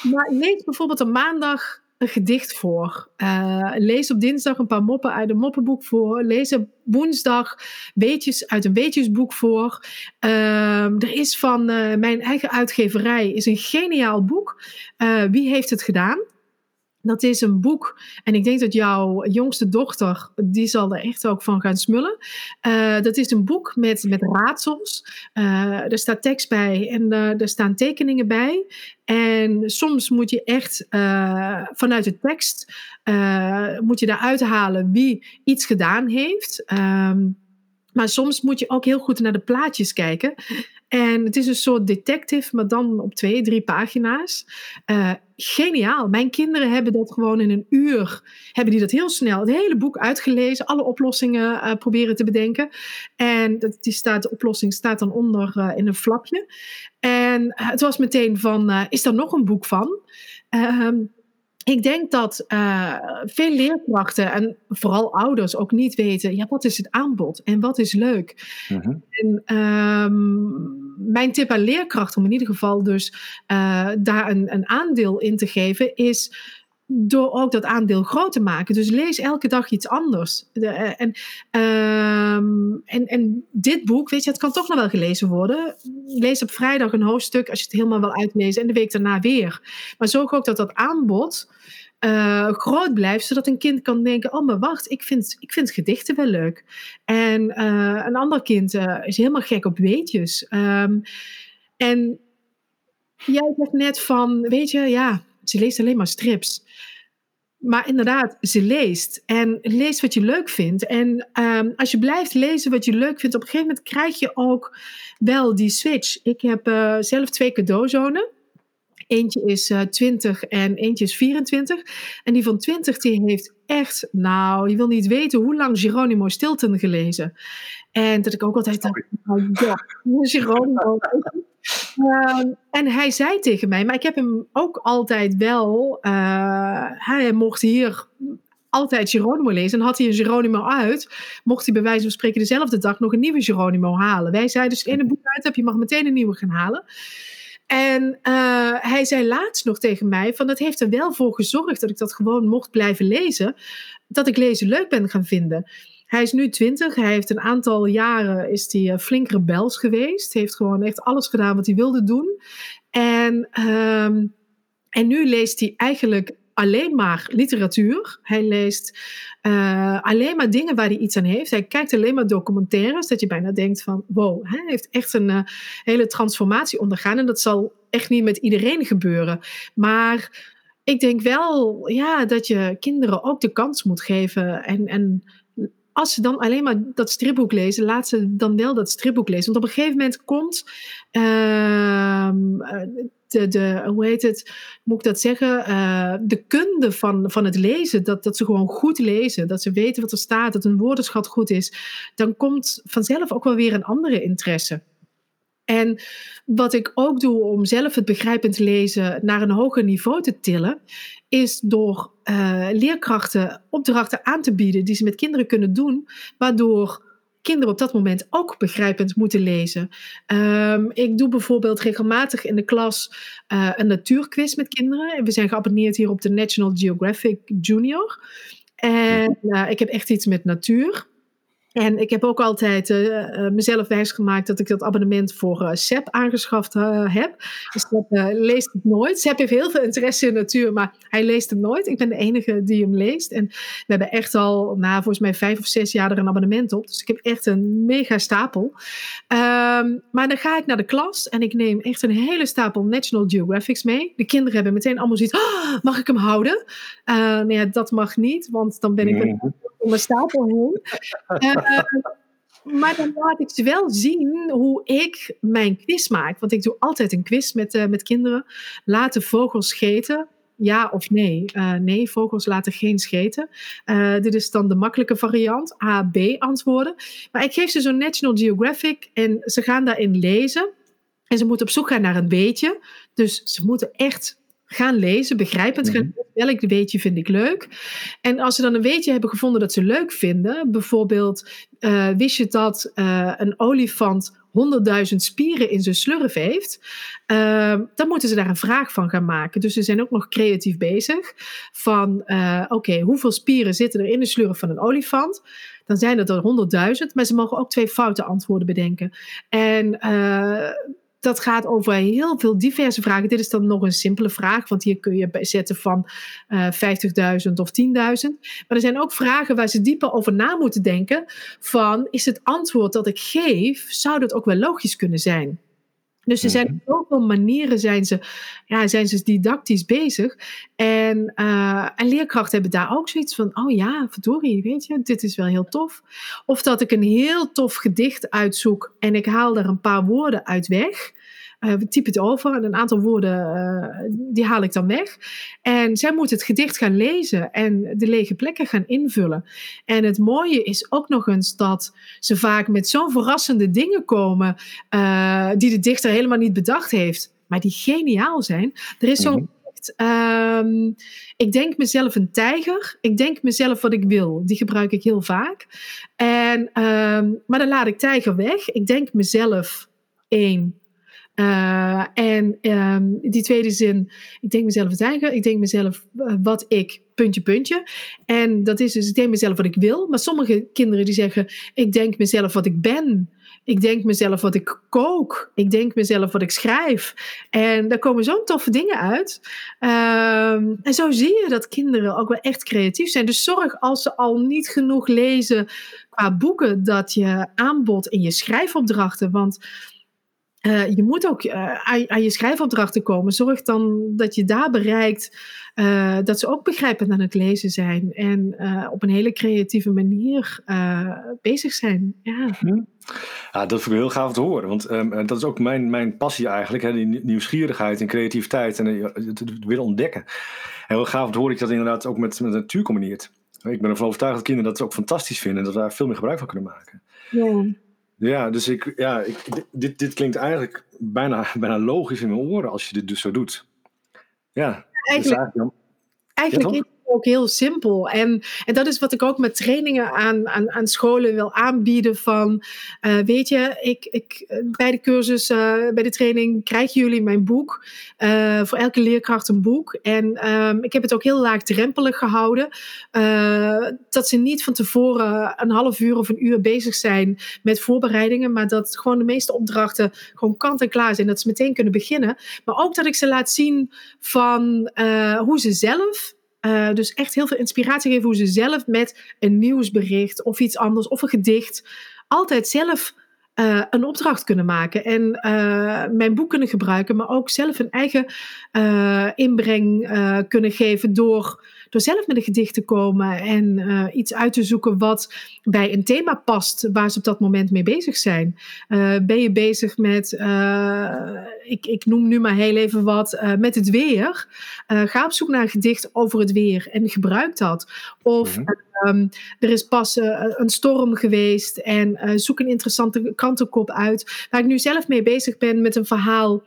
maar lees bijvoorbeeld een maandag een gedicht voor. Uh, lees op dinsdag een paar moppen uit een moppenboek voor. Lees op woensdag weetjes uit een weetjesboek voor. Uh, er is van uh, mijn eigen uitgeverij is een geniaal boek. Uh, Wie heeft het gedaan? Dat is een boek, en ik denk dat jouw jongste dochter, die zal er echt ook van gaan smullen. Uh, dat is een boek met, met raadsels. Uh, er staat tekst bij en uh, er staan tekeningen bij. En soms moet je echt vanuit de tekst, moet je daaruit halen wie iets gedaan heeft. Um, maar soms moet je ook heel goed naar de plaatjes kijken. En het is een soort detective, maar dan op twee, drie pagina's. Uh, geniaal. Mijn kinderen hebben dat gewoon in een uur, hebben die dat heel snel, het hele boek uitgelezen, alle oplossingen uh, proberen te bedenken. En dat, die staat, de oplossing staat dan onder uh, in een flapje. En het was meteen van, is er nog een boek van? Ik denk dat uh, veel leerkrachten en vooral ouders ook niet weten, ja, wat is het aanbod en wat is leuk. Mm-hmm. En um, mijn tip aan leerkrachten, om in ieder geval dus uh, daar een, een aandeel in te geven, is door ook dat aandeel groot te maken. Dus lees elke dag iets anders. De, en, um, en, en dit boek, weet je, het kan toch nog wel gelezen worden. Lees op vrijdag een hoofdstuk als je het helemaal wil uitlezen en de week daarna weer. Maar zorg ook dat dat aanbod uh, groot blijft, zodat een kind kan denken: oh, maar wacht, ik vind, ik vind gedichten wel leuk. En uh, een ander kind is helemaal gek op weetjes. Um, en jij zegt net van, weet je, ja, ze leest alleen maar strips. Maar inderdaad, ze leest. En leest wat je leuk vindt. En um, als je blijft lezen wat je leuk vindt, op een gegeven moment krijg je ook wel die switch. Ik heb uh, zelf twee cadeauzonen. Eentje is uh, 20 en eentje is 24. En die van 20 die heeft echt, nou, je wil niet weten hoe lang Geronimo Stilton gelezen. En dat ik ook altijd dacht, nou ja, Geronimo. Uh, en hij zei tegen mij, maar ik heb hem ook altijd wel, uh, hij mocht hier altijd Geronimo lezen. En had hij een Geronimo uit, mocht hij bij wijze van spreken dezelfde dag nog een nieuwe Geronimo halen. Wij zeiden dus, in een boek uit heb, je mag meteen een nieuwe gaan halen. En uh, hij zei laatst nog tegen mij: van dat heeft er wel voor gezorgd dat ik dat gewoon mocht blijven lezen. Dat ik lezen leuk ben gaan vinden. Hij is nu twintig. Hij heeft een aantal jaren is hij, uh, flink rebels geweest. Heeft gewoon echt alles gedaan wat hij wilde doen. En, um, en nu leest hij eigenlijk alleen maar literatuur. Hij leest uh, alleen maar dingen waar hij iets aan heeft. Hij kijkt alleen maar documentaires, dat je bijna denkt van wow, hij heeft echt een uh, hele transformatie ondergaan. En dat zal echt niet met iedereen gebeuren. Maar ik denk wel ja, dat je kinderen ook de kans moet geven. En, en als ze dan alleen maar dat stripboek lezen, laat ze dan wel dat stripboek lezen. Want op een gegeven moment komt. Uh, de, de, hoe heet het, moet ik dat zeggen, uh, de kunde van, van het lezen, dat, dat ze gewoon goed lezen, dat ze weten wat er staat, dat hun woordenschat goed is, dan komt vanzelf ook wel weer een andere interesse. En wat ik ook doe om zelf het begrijpend lezen naar een hoger niveau te tillen, is door uh, leerkrachten opdrachten aan te bieden die ze met kinderen kunnen doen, waardoor kinderen op dat moment ook begrijpend moeten lezen. Um, ik doe bijvoorbeeld regelmatig in de klas uh, een natuurquiz met kinderen. We zijn geabonneerd hier op de National Geographic Junior. En uh, ik heb echt iets met natuur. En ik heb ook altijd uh, mezelf wijsgemaakt dat ik dat abonnement voor uh, SEP aangeschaft heb. Dus SEP leest het nooit. SEP heeft heel veel interesse in natuur, maar hij leest hem nooit. Ik ben de enige die hem leest. En we hebben echt al, nou, volgens mij vijf of zes jaar er een abonnement op. Dus ik heb echt een mega stapel. Um, maar dan ga ik naar de klas en ik neem echt een hele stapel National Geographics mee. De kinderen hebben meteen allemaal zoiets, oh, mag ik hem houden? nou ja, dat mag niet, want dan ben ik... Een, om mijn stapel heen. Uh, maar dan laat ik ze wel zien hoe ik mijn quiz maak. Want ik doe altijd een quiz met, uh, met kinderen. Laten vogels scheten? Ja of nee? Uh, nee, vogels laten geen scheten. dit is dan de makkelijke variant. A, B antwoorden. Maar ik geef ze zo'n National Geographic en ze gaan daarin lezen. En ze moeten op zoek gaan naar een beetje. Dus ze moeten echt gaan lezen, begrijpend gaan lezen. Welk weetje vind ik leuk? En als ze dan een weetje hebben gevonden dat ze leuk vinden, bijvoorbeeld uh, wist je dat uh, een olifant 100.000 spieren in zijn slurf heeft, uh, dan moeten ze daar een vraag van gaan maken. Dus ze zijn ook nog creatief bezig. Van uh, oké, okay, hoeveel spieren zitten er in de slurf van een olifant? Dan zijn het er 100.000, maar ze mogen ook twee foute antwoorden bedenken. En uh, dat gaat over heel veel diverse vragen. Dit is dan nog een simpele vraag, want hier kun je zetten van uh, 50.000 of 10.000. Maar er zijn ook vragen waar ze dieper over na moeten denken. Van, is het antwoord dat ik geef, zou dat ook wel logisch kunnen zijn? Dus er zijn op zoveel manieren zijn ze, ja, zijn ze didactisch bezig. En, uh, en leerkrachten hebben daar ook zoiets van, oh ja, verdorie, weet je, dit is wel heel tof. Of dat ik een heel tof gedicht uitzoek en ik haal er een paar woorden uit weg. Uh, typ het over en een aantal woorden uh, die haal ik dan weg. En zij moeten het gedicht gaan lezen en de lege plekken gaan invullen. En het mooie is ook nog eens dat ze vaak met zo'n verrassende dingen komen uh, die de dichter helemaal niet bedacht heeft, maar die geniaal zijn. Er is zo'n Um, ik denk mezelf een tijger. Ik denk mezelf wat ik wil. Die gebruik ik heel vaak. En, um, maar dan laat ik tijger weg. Ik denk mezelf één. Uh, en um, die tweede zin, ik denk mezelf het eigen, ik denk mezelf uh, wat ik, puntje, puntje. En dat is dus, ik denk mezelf wat ik wil. Maar sommige kinderen die zeggen, ik denk mezelf wat ik ben. Ik denk mezelf wat ik kook. Ik denk mezelf wat ik schrijf. En daar komen zo'n toffe dingen uit. Um, en zo zie je dat kinderen ook wel echt creatief zijn. Dus zorg als ze al niet genoeg lezen qua boeken, dat je aanbod in je schrijfopdrachten. Want uh, je moet ook uh, aan, aan, je schrijfopdrachten komen. Zorg dan dat je daar bereikt uh, dat ze ook begrijpend aan het lezen zijn en op een hele creatieve manier bezig zijn. Ja. ja, dat vind ik heel gaaf te horen. Want um, dat is ook mijn, mijn passie eigenlijk. Hè, die nieuwsgierigheid en creativiteit en het willen ontdekken. heel gaaf te horen dat je dat inderdaad ook met, met natuur combineert. Ik ben ervan overtuigd dat kinderen dat ook fantastisch vinden en dat we daar veel meer gebruik van kunnen maken. Ja. Ja, dus ik, ja, ik, dit, dit klinkt eigenlijk bijna, bijna logisch in mijn oren als je dit dus zo doet. Ja, eigenlijk, dus eigenlijk, is ook heel simpel. En, en dat is wat ik ook met trainingen aan, aan, aan scholen wil aanbieden. Van, uh, weet je, ik, ik, bij de cursus, uh, bij de training krijgen jullie mijn boek. Uh, voor elke leerkracht een boek. En um, ik heb het ook heel laagdrempelig gehouden. dat ze niet van tevoren een half uur of een uur bezig zijn met voorbereidingen. Maar dat gewoon de meeste opdrachten gewoon kant en klaar zijn. Dat ze meteen kunnen beginnen. Maar ook dat ik ze laat zien van hoe ze zelf uh, dus echt heel veel inspiratie geven hoe ze zelf met een nieuwsbericht of iets anders of een gedicht altijd zelf uh, een opdracht kunnen maken en uh, mijn boek kunnen gebruiken, maar ook zelf een eigen inbreng kunnen geven door door zelf met een gedicht te komen en uh, iets uit te zoeken wat bij een thema past waar ze op dat moment mee bezig zijn. Uh, ben je bezig met, uh, ik, ik noem nu maar heel even wat, met het weer. ga op zoek naar een gedicht over het weer en gebruik dat. Of mm -hmm. um, er is pas een storm geweest en zoek een interessante krantenkop uit. Waar ik nu zelf mee bezig ben met een verhaal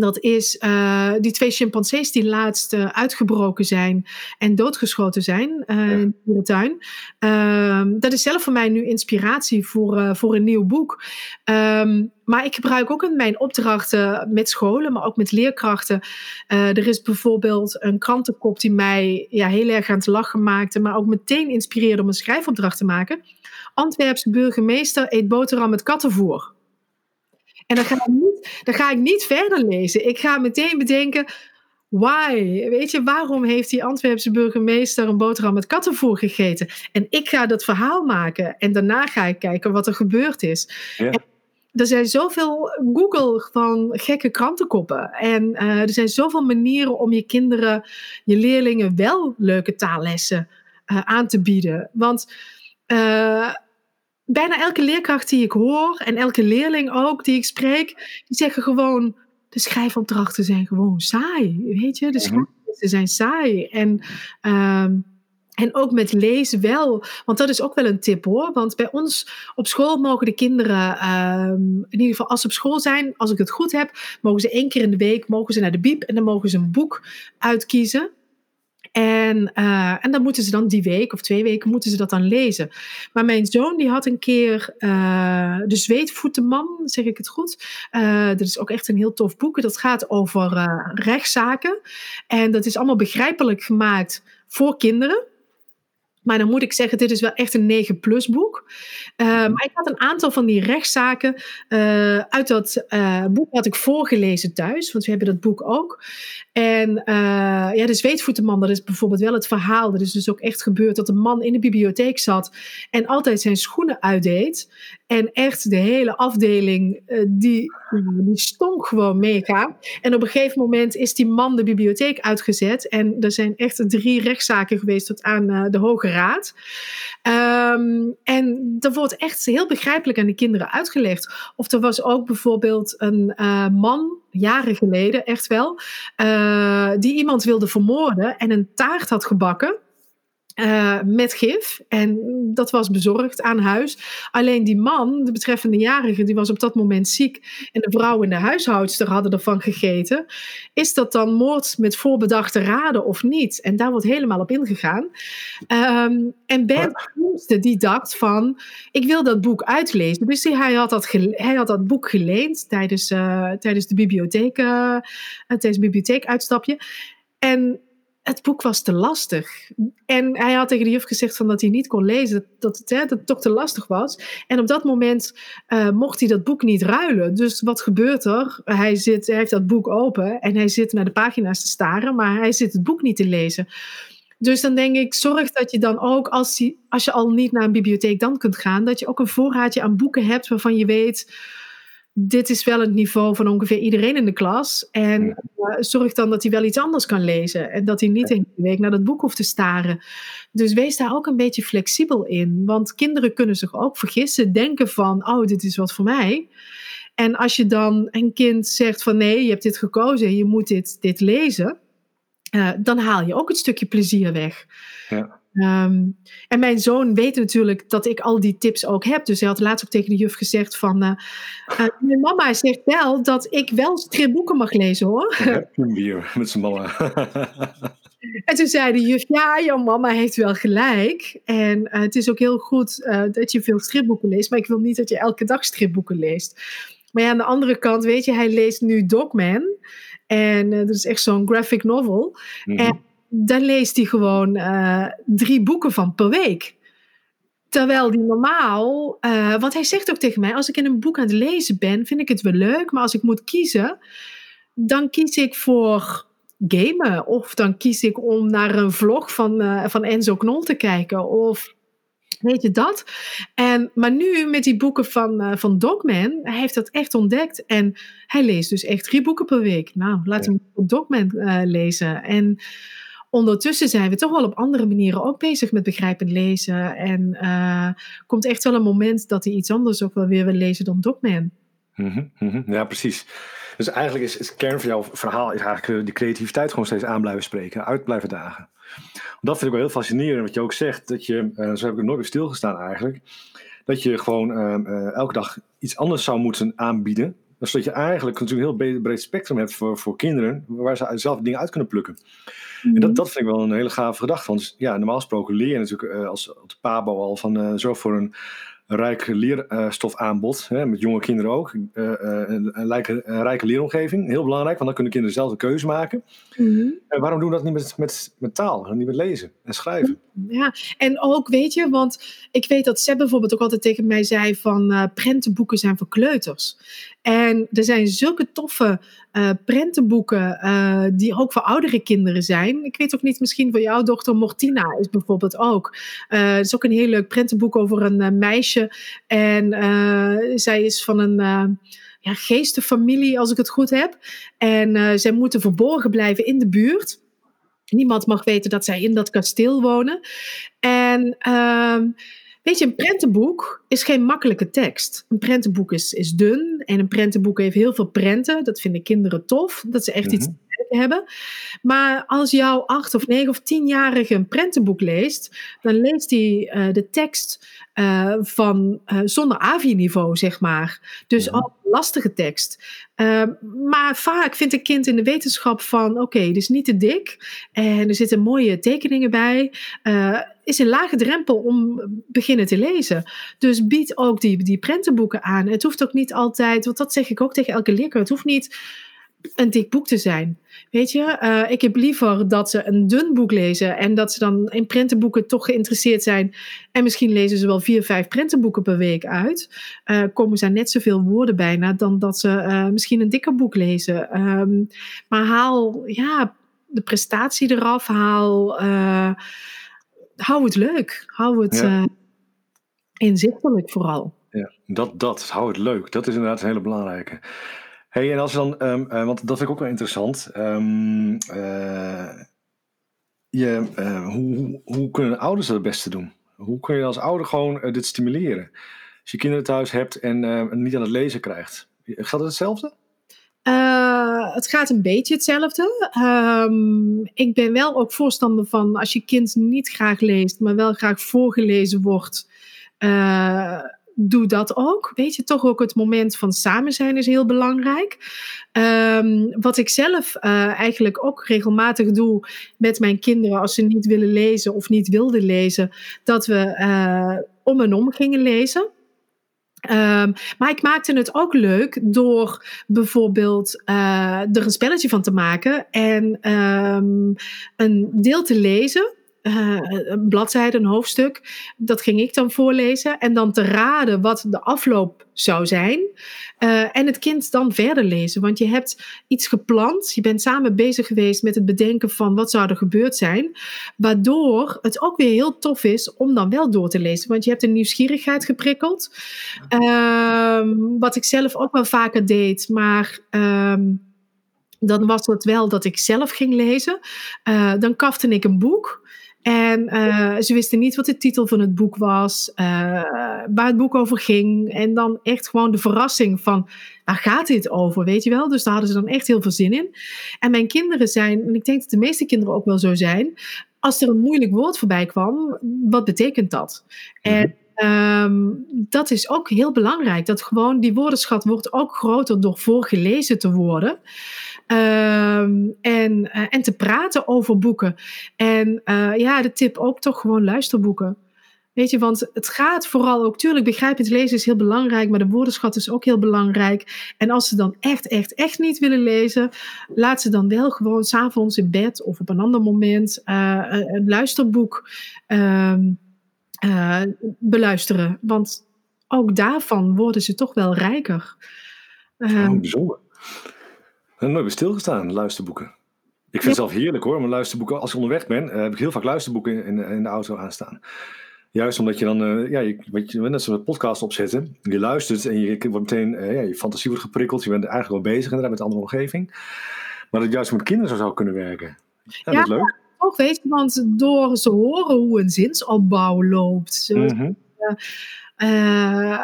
dat is uh, die twee chimpansees die laatst uh, uitgebroken zijn en doodgeschoten zijn uh, ja. in de tuin. Ehm, dat is zelf voor mij nu inspiratie voor, voor een nieuw boek. Um, maar ik gebruik ook in mijn opdrachten met scholen, maar ook met leerkrachten. er is bijvoorbeeld een krantenkop die mij ja, heel erg aan het lachen maakte, maar ook meteen inspireerde om een schrijfopdracht te maken. Antwerpse burgemeester eet boterham met kattenvoer. En dan ga, ik niet, dan ga ik niet verder lezen. Ik ga meteen bedenken, why? Weet je, waarom heeft die Antwerpse burgemeester een boterham met kattenvoer gegeten? En ik ga dat verhaal maken. En daarna ga ik kijken wat er gebeurd is. Ja. er zijn zoveel Google van gekke krantenkoppen. En uh, er zijn zoveel manieren om je kinderen, je leerlingen wel leuke taallessen uh, aan te bieden. Want uh, bijna elke leerkracht die ik hoor en elke leerling ook die ik spreek, die zeggen gewoon: de schrijfopdrachten zijn gewoon saai. Weet je, de mhm. schrijfopdrachten zijn saai. En. Um, en ook met lezen wel, want dat is ook wel een tip hoor. Want bij ons op school mogen de kinderen, um, in ieder geval als ze op school zijn, als ik het goed heb, mogen ze één keer in de week mogen ze naar de biep en dan mogen ze een boek uitkiezen. En, uh, en dan moeten ze dan die week of twee weken moeten ze dat dan lezen. Maar mijn zoon die had een keer uh, De Zweetvoetenman, zeg ik het goed. Uh, dat is ook echt een heel tof boek. Dat gaat over rechtszaken. En dat is allemaal begrijpelijk gemaakt voor kinderen. Maar dan moet ik zeggen, dit is wel echt een 9-plus boek. Uh, maar ik had een aantal van die rechtszaken uh, uit dat uh, boek had ik voorgelezen thuis. Want we hebben dat boek ook. En ja, de zweetvoetenman, dat is bijvoorbeeld wel het verhaal. Dat is dus ook echt gebeurd dat een man in de bibliotheek zat en altijd zijn schoenen uitdeed. En echt de hele afdeling, die, die stonk gewoon mega. En op een gegeven moment is die man de bibliotheek uitgezet. En er zijn echt drie rechtszaken geweest tot aan de Hoge Raad. Um, en dat wordt echt heel begrijpelijk aan de kinderen uitgelegd. Of er was ook bijvoorbeeld een uh, man, jaren geleden echt wel, uh, die iemand wilde vermoorden en een taart had gebakken. Uh, met gif. En dat was bezorgd aan huis. Alleen die man, de betreffende jarige, die was op dat moment ziek. En de vrouw en de huishoudster hadden ervan gegeten. Is dat dan moord met voorbedachte raden of niet? En daar wordt helemaal op ingegaan. Um, en Bert Koemste, die dacht van, ik wil dat boek uitlezen. Dus hij had dat, had dat boek geleend tijdens, uh, tijdens de bibliotheek, uh, tijdens bibliotheekuitstapje. En het boek was te lastig. En hij had tegen de juf gezegd van dat hij niet kon lezen, dat het, hè, dat toch te lastig was. En op dat moment uh, mocht hij dat boek niet ruilen. Dus wat gebeurt er? Hij, zit, hij heeft dat boek open en hij zit naar de pagina's te staren, maar hij zit het boek niet te lezen. Dus dan denk ik, zorg dat je dan ook, als, als je al niet naar een bibliotheek dan kunt gaan, dat je ook een voorraadje aan boeken hebt waarvan je weet dit is wel het niveau van ongeveer iedereen in de klas. En uh, zorg dan dat hij wel iets anders kan lezen. En dat hij niet de hele week naar dat boek hoeft te staren. Dus wees daar ook een beetje flexibel in. Want kinderen kunnen zich ook vergissen. Denken van, oh, dit is wat voor mij. En als je dan een kind zegt van nee, je hebt dit gekozen. Je moet dit, dit lezen. Uh, dan haal je ook het stukje plezier weg. Ja. Um, en mijn zoon weet natuurlijk dat ik al die tips ook heb. Dus hij had laatst ook tegen de juf gezegd van... Uh, uh, mijn mama zegt wel dat ik wel stripboeken mag lezen hoor. Hier met zijn mama. En toen zei de juf, ja, jouw mama heeft wel gelijk. En uh, het is ook heel goed dat je veel stripboeken leest, maar ik wil niet dat je elke dag stripboeken leest. Maar ja, aan de andere kant, weet je, hij leest nu Dogman. En dat is echt zo'n graphic novel. Mm -hmm. En daar leest hij gewoon drie boeken van per week. Terwijl die normaal, uh, want hij zegt ook tegen mij, als ik in een boek aan het lezen ben, vind ik het wel leuk, maar als ik moet kiezen, dan kies ik voor gamen. Of dan kies ik om naar een vlog van, uh, van Enzo Knol te kijken. Of weet je dat? En, maar nu met die boeken van, uh, van Dogman, hij heeft dat echt ontdekt. En hij leest dus echt drie boeken per week. Nou, laat ja. hem Dogman lezen. En ondertussen zijn we toch wel op andere manieren ook bezig met begrijpend lezen. En uh, komt echt wel een moment dat hij iets anders ook wel weer wil lezen dan Dogman. Mm -hmm. Ja, precies. Dus eigenlijk is, de kern van jouw verhaal is eigenlijk eh, die creativiteit gewoon steeds aan blijven spreken, uit blijven dagen. Dat vind ik wel heel fascinerend, wat je ook zegt, dat je, uh, zo heb ik er nooit meer stilgestaan eigenlijk, dat je gewoon uh, elke dag iets anders zou moeten aanbieden dus dat je eigenlijk natuurlijk een heel breed spectrum hebt voor, voor kinderen, waar ze zelf dingen uit kunnen plukken. En dat, dat vind ik wel een hele gave gedachte. Want ja, normaal gesproken leer je natuurlijk uh, als de PABO al van uh, zorg voor een rijk leerstofaanbod, hè, met jonge kinderen ook. Uh, een, een, rijke, een, rijke, leeromgeving, heel belangrijk, want dan kunnen kinderen zelf een keuze maken. Mm-hmm. En waarom doen we dat niet met, met, met taal, niet met lezen en schrijven? Ja, en ook weet je, want ik weet dat Seb bijvoorbeeld ook altijd tegen mij zei van uh, prentenboeken zijn voor kleuters. En er zijn zulke toffe uh, prentenboeken uh, die ook voor oudere kinderen zijn. Ik weet ook niet, misschien voor jouw dochter Mortina is bijvoorbeeld ook. Het is ook een heel leuk prentenboek over een meisje. En zij is van een ja, geestenfamilie, als ik het goed heb. En zij moeten verborgen blijven in de buurt. Niemand mag weten dat zij in dat kasteel wonen. En ehm, Weet je, een prentenboek is geen makkelijke tekst. Een prentenboek is, is dun en een prentenboek heeft heel veel prenten. Dat vinden kinderen tof, dat ze echt iets te hebben. Maar als jouw acht of negen of tienjarige een prentenboek leest, dan leest hij uh, de tekst uh, van uh, zonder AVI-niveau, zeg maar. Dus ja. al lastige tekst. Uh, maar vaak vindt een kind in de wetenschap van, oké, okay, dit is niet te dik en er zitten mooie tekeningen bij. is een lage drempel om beginnen te lezen. Dus bied ook die, die prentenboeken aan. Het hoeft ook niet altijd, want dat zeg ik ook tegen elke leerkracht, het hoeft niet een dik boek te zijn. Weet je, uh, ik heb liever dat ze een dun boek lezen en dat ze dan in prentenboeken toch geïnteresseerd zijn. En misschien lezen ze wel vier, vijf prentenboeken per week uit. Uh, komen ze net zoveel woorden bijna dan dat ze uh, misschien een dikker boek lezen. Um, maar haal ja, de prestatie eraf, haal, hou het leuk, hou het ja. inzichtelijk vooral. Ja, dat, dat, hou het leuk. Dat is inderdaad een hele belangrijke. Hey, en als dan, um, uh, want dat vind ik ook wel interessant. Um, uh, je, uh, hoe, hoe, hoe, kunnen ouders dat het beste doen? Hoe kun je als ouder gewoon dit stimuleren? Als je kinderen thuis hebt en niet aan het lezen krijgt. Gaat het hetzelfde? het gaat een beetje hetzelfde. Um, ik ben wel ook voorstander van als je kind niet graag leest, maar wel graag voorgelezen wordt doe dat ook. Weet je, toch ook het moment van samen zijn is heel belangrijk. Um, wat ik zelf uh, eigenlijk ook regelmatig doe met mijn kinderen als ze niet willen lezen of niet wilden lezen, dat we uh, om en om gingen lezen. Um, maar ik maakte het ook leuk door bijvoorbeeld uh, er een spelletje van te maken en um, een deel te lezen uh, een bladzijde, een hoofdstuk. Dat ging ik dan voorlezen. En dan te raden wat de afloop zou zijn. Uh, en het kind dan verder lezen. Want je hebt iets gepland. Je bent samen bezig geweest met het bedenken van wat zou er gebeurd zijn. Waardoor het ook weer heel tof is om dan wel door te lezen. Want je hebt een nieuwsgierigheid geprikkeld. Uh, wat ik zelf ook wel vaker deed. Maar ehm, dan was het wel dat ik zelf ging lezen. Uh, dan kafte ik een boek. En uh, ze wisten niet wat de titel van het boek was, uh, waar het boek over ging. En dan echt gewoon de verrassing van, waar gaat dit over, weet je wel? Dus daar hadden ze dan echt heel veel zin in. En mijn kinderen zijn, en ik denk dat de meeste kinderen ook wel zo zijn, als er een moeilijk woord voorbij kwam, wat betekent dat? Mhm. En um, dat is ook heel belangrijk, dat gewoon die woordenschat wordt ook groter door voorgelezen te worden. Ehm, en, en te praten over boeken. En ja, de tip ook toch gewoon luisterboeken. Weet je, want het gaat vooral ook, tuurlijk, begrijpend lezen is heel belangrijk, maar de woordenschat is ook heel belangrijk. En als ze dan echt, echt, echt niet willen lezen, laat ze dan wel gewoon s'avonds in bed of op een ander moment uh, een luisterboek uh, uh, beluisteren. Want ook daarvan worden ze toch wel rijker. Oh, bijzonder. Heb nooit bij stilgestaan, luisterboeken. Ik vind het zelf heerlijk hoor, maar luisterboeken, als ik onderweg ben, heb ik heel vaak luisterboeken in, in de auto aanstaan. Juist omdat je dan, uh, ja, je, weet je, net zo'n podcast opzetten, je luistert en je wordt meteen, uh, ja, je fantasie wordt geprikkeld, je bent eigenlijk wel bezig inderdaad met de andere omgeving. Maar dat juist met kinderen zo zou kunnen werken. Ja, dat is leuk. Ook weet je, want door ze horen hoe een zinsopbouw loopt. Mm uh,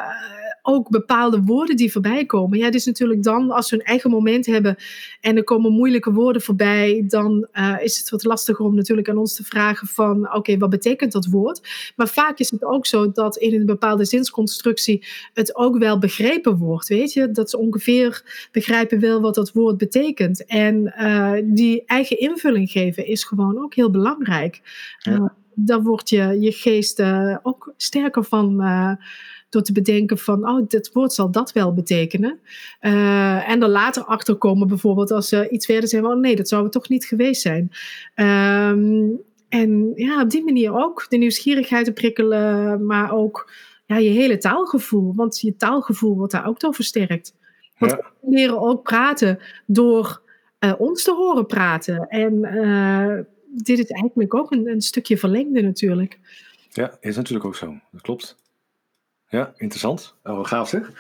ook bepaalde woorden die voorbij komen. Ja, dus natuurlijk dan, als we een eigen moment hebben en er komen moeilijke woorden voorbij, dan uh, is het wat lastiger om natuurlijk aan ons te vragen van, oké, wat betekent dat woord? Maar vaak is het ook zo dat in een bepaalde zinsconstructie het ook wel begrepen wordt, weet je? Dat ze ongeveer begrijpen wel wat dat woord betekent. En uh, die eigen invulling geven is gewoon ook heel belangrijk. Ja. Uh, daar wordt je, je geest ook sterker van door te bedenken van, oh, dit woord zal dat wel betekenen. Uh, en er later achter komen bijvoorbeeld als ze iets verder zeggen, oh nee, dat zou het toch niet geweest zijn. Um, en ja, op die manier ook de nieuwsgierigheid te prikkelen, maar ook ja, je hele taalgevoel. Want je taalgevoel wordt daar ook door versterkt. Want ja. we leren ook praten door uh, ons te horen praten. En uh, dit is eigenlijk ook een, een stukje verlengde natuurlijk. Ja, is natuurlijk ook zo. Dat klopt. Ja, interessant. Oh, gaaf zeg.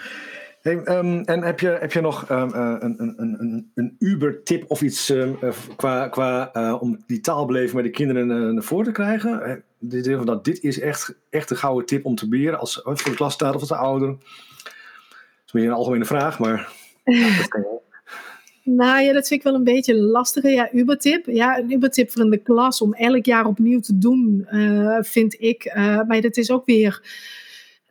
Hey, um, en heb je, heb je nog um, uh, een, een, een, een Uber-tip of iets um, uh, qua, qua uh, om die taalbeleving bij de kinderen naar voren te krijgen? Dit, dat dit is echt, echt een gouden tip om te beheren als voor de klas staat of als de ouder. Dat is meer een algemene vraag, maar dat kan Nou ja, dat vind ik wel een beetje lastiger. Ja, Ubertip. Ja, een Ubertip voor in de klas om elk jaar opnieuw te doen, vind ik. maar dat is ook weer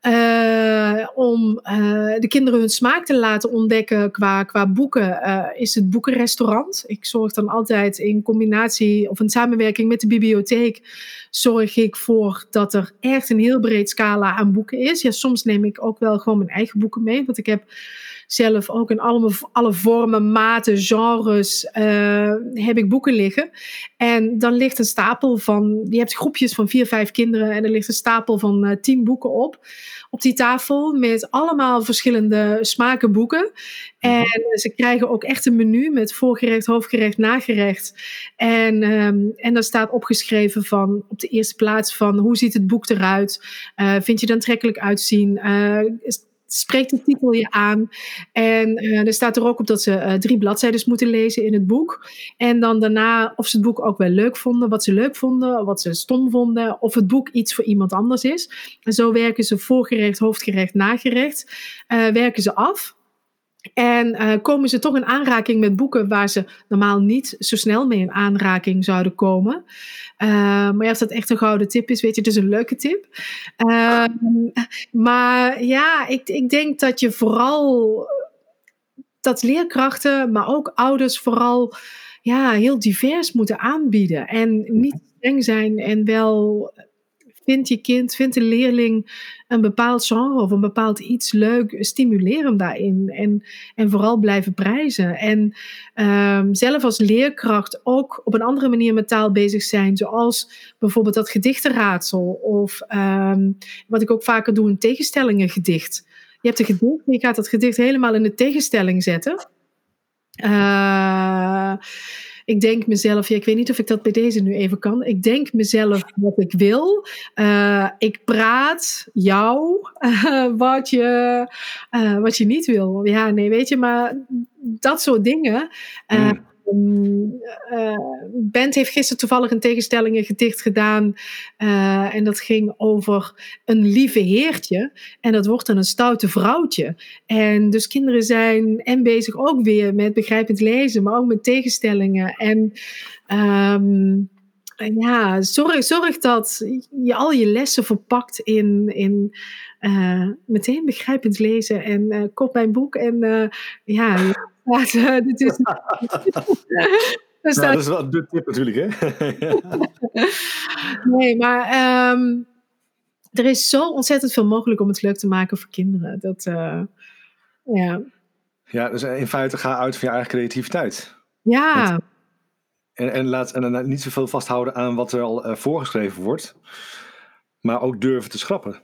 uh, om uh, de kinderen hun smaak te laten ontdekken qua, qua boeken, uh, is het boekenrestaurant. Ik zorg dan altijd in combinatie of in samenwerking met de bibliotheek, zorg ik voor dat er echt een heel breed scala aan boeken is. Ja, soms neem ik ook wel gewoon mijn eigen boeken mee, want ik heb zelf ook in alle, alle vormen, maten, genres uh, heb ik boeken liggen. En dan ligt een stapel van, je hebt groepjes van vier, vijf kinderen en er ligt een stapel van uh, tien boeken op. Op die tafel met allemaal verschillende smaken boeken. En ze krijgen ook echt een menu met voorgerecht, hoofdgerecht, nagerecht. En, um, en daar staat opgeschreven van op de eerste plaats van hoe ziet het boek eruit? Uh, vind je het aantrekkelijk uitzien? Uh, spreekt de titel je aan. En uh, er staat er ook op dat ze uh, drie bladzijden moeten lezen in het boek. En dan daarna of ze het boek ook wel leuk vonden, wat ze leuk vonden, wat ze stom vonden, of het boek iets voor iemand anders is. En zo werken ze voorgerecht, hoofdgerecht, nagerecht, uh, werken ze af. En uh, komen ze toch in aanraking met boeken waar ze normaal niet zo snel mee in aanraking zouden komen. Uh, maar ja, of dat echt een gouden tip is, weet je, is een leuke tip. Uh, maar ja, ik, ik denk dat je vooral dat leerkrachten, maar ook ouders vooral ja, heel divers moeten aanbieden. En niet streng zijn en wel vindt je kind, vindt een leerling een bepaald genre of een bepaald iets leuk, stimuleer hem daarin. En, en vooral blijven prijzen. En um, zelf als leerkracht ook op een andere manier met taal bezig zijn, zoals bijvoorbeeld dat gedichtenraadsel. Of um, wat ik ook vaker doe, een tegenstellingengedicht. Je hebt een gedicht, je gaat dat gedicht helemaal in de tegenstelling zetten. Uh, ik denk mezelf, ja, ik weet niet of ik dat bij deze nu even kan. Ik denk mezelf wat ik wil. Uh, ik praat jou uh, wat, je, uh, wat je niet wil. Ja, nee, weet je, maar dat soort dingen. Mm. Uh, Bent heeft gisteren toevallig een tegenstellingen gedicht gedaan. Uh, en dat ging over een lieve heertje. En dat wordt dan een stoute vrouwtje. En dus kinderen zijn en bezig ook weer met begrijpend lezen, maar ook met tegenstellingen. En um, ja, zorg, zorg dat je al je lessen verpakt in, in meteen begrijpend lezen en koop mijn boek. En ja, dit is. Dus dat is wel de tip natuurlijk, hè? nee, maar ehm, er is zo ontzettend veel mogelijk om het leuk te maken voor kinderen. Dat, ja. Ja, dus in feite ga uit van je eigen creativiteit. Ja. En, en, laat, en dan niet zoveel vasthouden aan wat er al uh, voorgeschreven wordt. Maar ook durven te schrappen.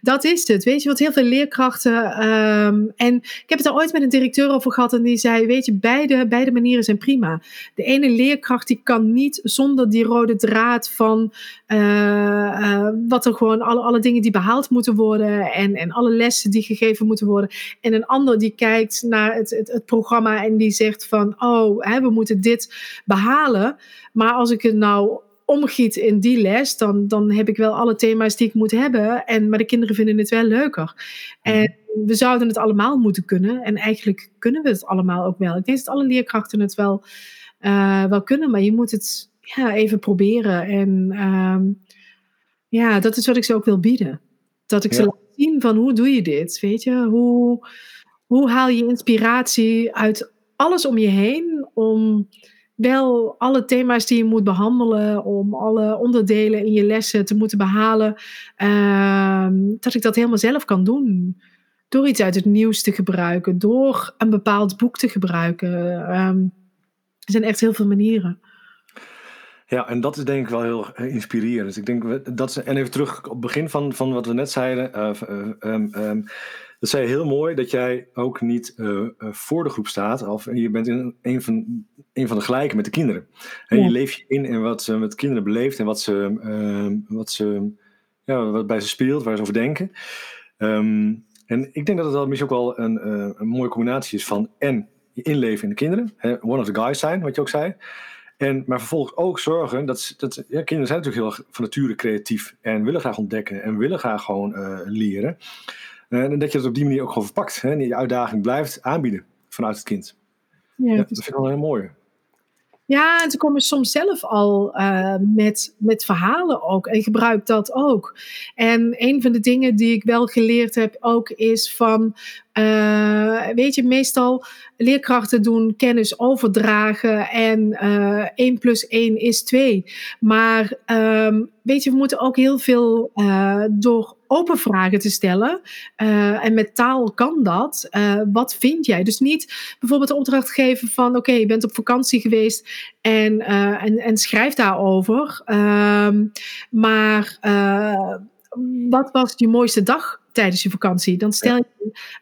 Dat is het. Weet je wat heel veel leerkrachten. Ehm, en ik heb het er ooit met een directeur over gehad. En die zei: Weet je, beide, beide manieren zijn prima. De ene leerkracht die kan niet zonder die rode draad van. Uh, uh, wat er gewoon alle, alle dingen die behaald moeten worden. En, en alle lessen die gegeven moeten worden. En een ander die kijkt naar het, het, het programma en die zegt: van, Oh, hè, we moeten dit behalen. Maar als ik het nou omgiet in die les, dan, dan heb ik wel alle thema's die ik moet hebben. En, maar de kinderen vinden het wel leuker. En mhm. we zouden het allemaal moeten kunnen. En eigenlijk kunnen we het allemaal ook wel. Ik denk dat alle leerkrachten het wel, uh, wel kunnen, maar je moet het ja, even proberen. En uh, ja, dat is wat ik ze ook wil bieden. Dat ik ze laat zien van hoe doe je dit? Weet je, hoe, hoe haal je inspiratie uit alles om je heen om wel alle thema's die je moet behandelen, om alle onderdelen in je lessen te moeten behalen, uh, dat ik dat helemaal zelf kan doen. Door iets uit het nieuws te gebruiken, door een bepaald boek te gebruiken. Um, er zijn echt heel veel manieren. Ja, en dat is denk ik wel heel inspirerend. Dus ik denk dat en even terug op het begin van, van wat we net zeiden. Uh, dat zei je heel mooi dat jij ook niet uh, voor de groep staat. Of je bent in een van, een van de gelijken met de kinderen. En je leeft je in in wat ze met kinderen beleeft en wat, ze, uh, wat, ze, ja, wat bij ze speelt, waar ze over denken. Um, en ik denk dat het wel misschien ook wel een, uh, een mooie combinatie is van en je inleven in de kinderen. Hè, one of the guys zijn, wat je ook zei. En, maar vervolgens ook zorgen dat, dat ja, kinderen zijn natuurlijk heel erg van nature creatief en willen graag ontdekken en willen graag gewoon leren. Eh, en dat je het op die manier ook gewoon verpakt. Hè, en die uitdaging blijft aanbieden vanuit het kind. Ja, ja dat vind ik wel heel mooi. Ja, en ze komen soms zelf al uh, met, met verhalen ook. En gebruik dat ook. En een van de dingen die ik wel geleerd heb ook is van... Uh, weet je, meestal leerkrachten doen kennis overdragen en uh, 1 plus 1 is 2. Maar um, weet je, we moeten ook heel veel door open vragen te stellen. Uh, en met taal kan dat. Uh, wat vind jij? Dus niet bijvoorbeeld de opdracht geven van: oké, je bent op vakantie geweest en, uh, en, en schrijf daarover. Ehm, maar wat was je mooiste dag tijdens je vakantie? Dan stel je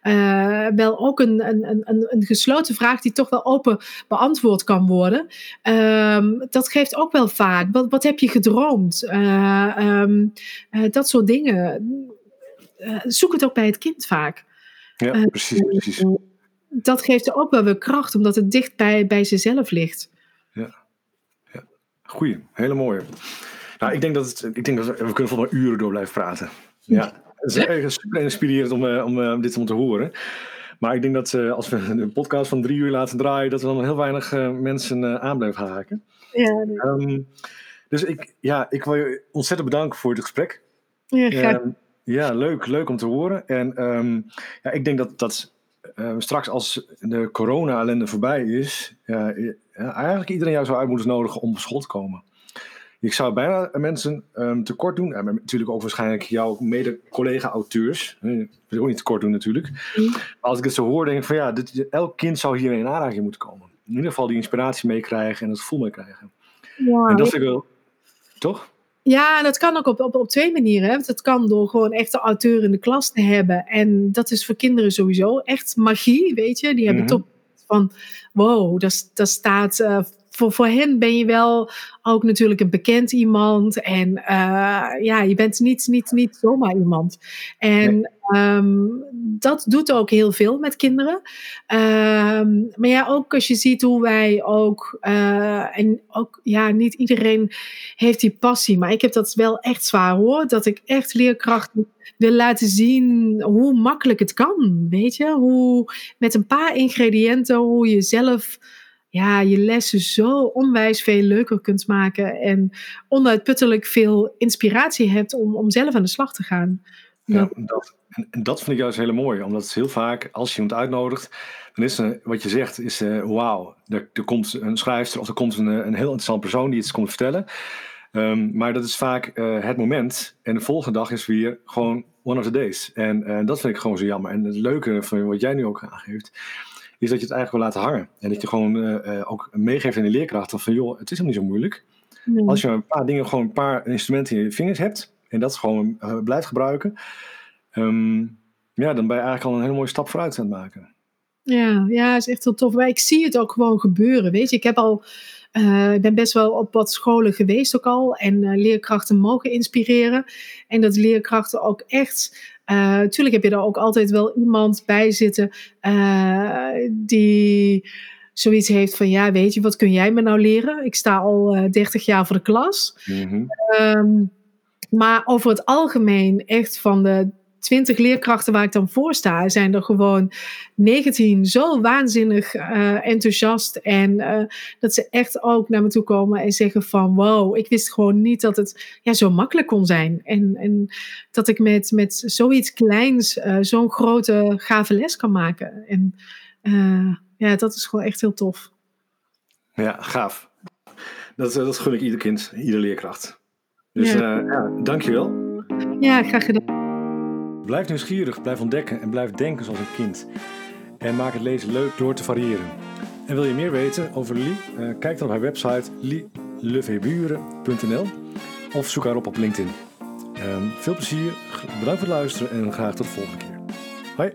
uh, wel ook een, een, een, een gesloten vraag die toch wel open beantwoord kan worden. Um, dat geeft ook wel vaak. Wat, wat heb je gedroomd? Uh, um, uh, dat soort dingen. zoek het ook bij het kind vaak. Ja, precies, precies. Dat geeft ook wel weer kracht, omdat het dicht bij, bij zichzelf ligt. Ja, ja. goeie, hele mooie. Nou, ik denk dat, het, ik denk dat we, we kunnen volgens mij uren door blijven praten. Ja. Het is super inspirerend om, uh, om uh, dit te horen. Maar ik denk dat uh, als we een podcast van drie uur laten draaien, dat we dan heel weinig mensen aan blijven haken. Ja, nee. um, dus ik, ja, ik wil je ontzettend bedanken voor het gesprek. Ja, graag. Um, ja, leuk, leuk om te horen. En um, ja, ik denk dat, dat straks als de corona-ellende voorbij is, ja, eigenlijk iedereen jou zou uit moeten nodigen om op school te komen. Ik zou bijna mensen um, tekort doen. En natuurlijk ook waarschijnlijk jouw mede-collega-auteurs. Ik wil ook niet tekort doen natuurlijk. Mm. Maar als ik het zo hoor, denk ik van ja, dit, elk kind zou hier in aanraking moeten komen. In ieder geval die inspiratie meekrijgen en het gevoel meekrijgen. Ja, en dat vind ik wel... Toch? Ja, en dat kan ook op, op, op twee manieren. Hè. Dat kan door gewoon echt de auteur in de klas te hebben. En dat is voor kinderen sowieso echt magie, weet je. Die hebben mm -hmm. toch van, wow, daar staat... Uh, voor, voor hen ben je wel ook natuurlijk een bekend iemand. En uh, ja, je bent niet, niet, niet zomaar iemand. En nee. um, dat doet ook heel veel met kinderen. Um, maar ja, ook als je ziet hoe wij ook. Uh, en ook, ja, niet iedereen heeft die passie. Maar ik heb dat wel echt zwaar hoor. Dat ik echt leerkrachten wil laten zien hoe makkelijk het kan. Weet je, hoe met een paar ingrediënten, hoe je zelf ja, je lessen zo onwijs veel leuker kunt maken en onuitputtelijk veel inspiratie hebt om, om zelf aan de slag te gaan. Ja, dat, en dat vind ik juist heel mooi, omdat het heel vaak, als je iemand uitnodigt, dan is er, wat je zegt, is uh, wauw, er, er, komt een schrijfster of er komt een, een heel interessant persoon die iets komt vertellen. Um, maar dat is vaak uh, het moment en de volgende dag is weer gewoon one of the days. En uh, dat vind ik gewoon zo jammer. En het leuke van wat jij nu ook aangeeft, is dat je het eigenlijk wil laten hangen. En dat je gewoon uh, ook meegeeft in de leerkrachten van joh, het is helemaal niet zo moeilijk. Nee. Als je een paar dingen, gewoon een paar instrumenten in je vingers hebt en dat gewoon blijft gebruiken, um, ja, dan ben je eigenlijk al een hele mooie stap vooruit aan het maken. Ja, ja, is echt heel tof. Maar ik zie het ook gewoon gebeuren. Weet je, ik heb al. Uh, ik ben best wel op wat scholen geweest ook al. En uh, leerkrachten mogen inspireren. En dat leerkrachten ook echt. Natuurlijk uh, heb je daar ook altijd wel iemand bij zitten die zoiets heeft van: ja, weet je, wat kun jij me nou leren? Ik sta al 30 jaar voor de klas. Mm-hmm. Um, maar over het algemeen, echt van de 20 leerkrachten waar ik dan voor sta, zijn er gewoon 19 zo waanzinnig uh, enthousiast. En uh, dat ze echt ook naar me toe komen en zeggen van wow, ik wist gewoon niet dat het ja, zo makkelijk kon zijn. En, en dat ik met, met zoiets kleins uh, zo'n grote gave les kan maken. En ja, dat is gewoon echt heel tof. Ja, gaaf. Dat, dat gun ik ieder kind, ieder leerkracht. Dus ja. ja, dankjewel. Ja, graag gedaan. Blijf nieuwsgierig, blijf ontdekken en blijf denken zoals een kind. En maak het lezen leuk door te variëren. En wil je meer weten over Lie? Uh, kijk dan op haar website lieleveburen.nl of zoek haar op op LinkedIn. Um, veel plezier, bedankt voor het luisteren en graag tot de volgende keer. Hoi!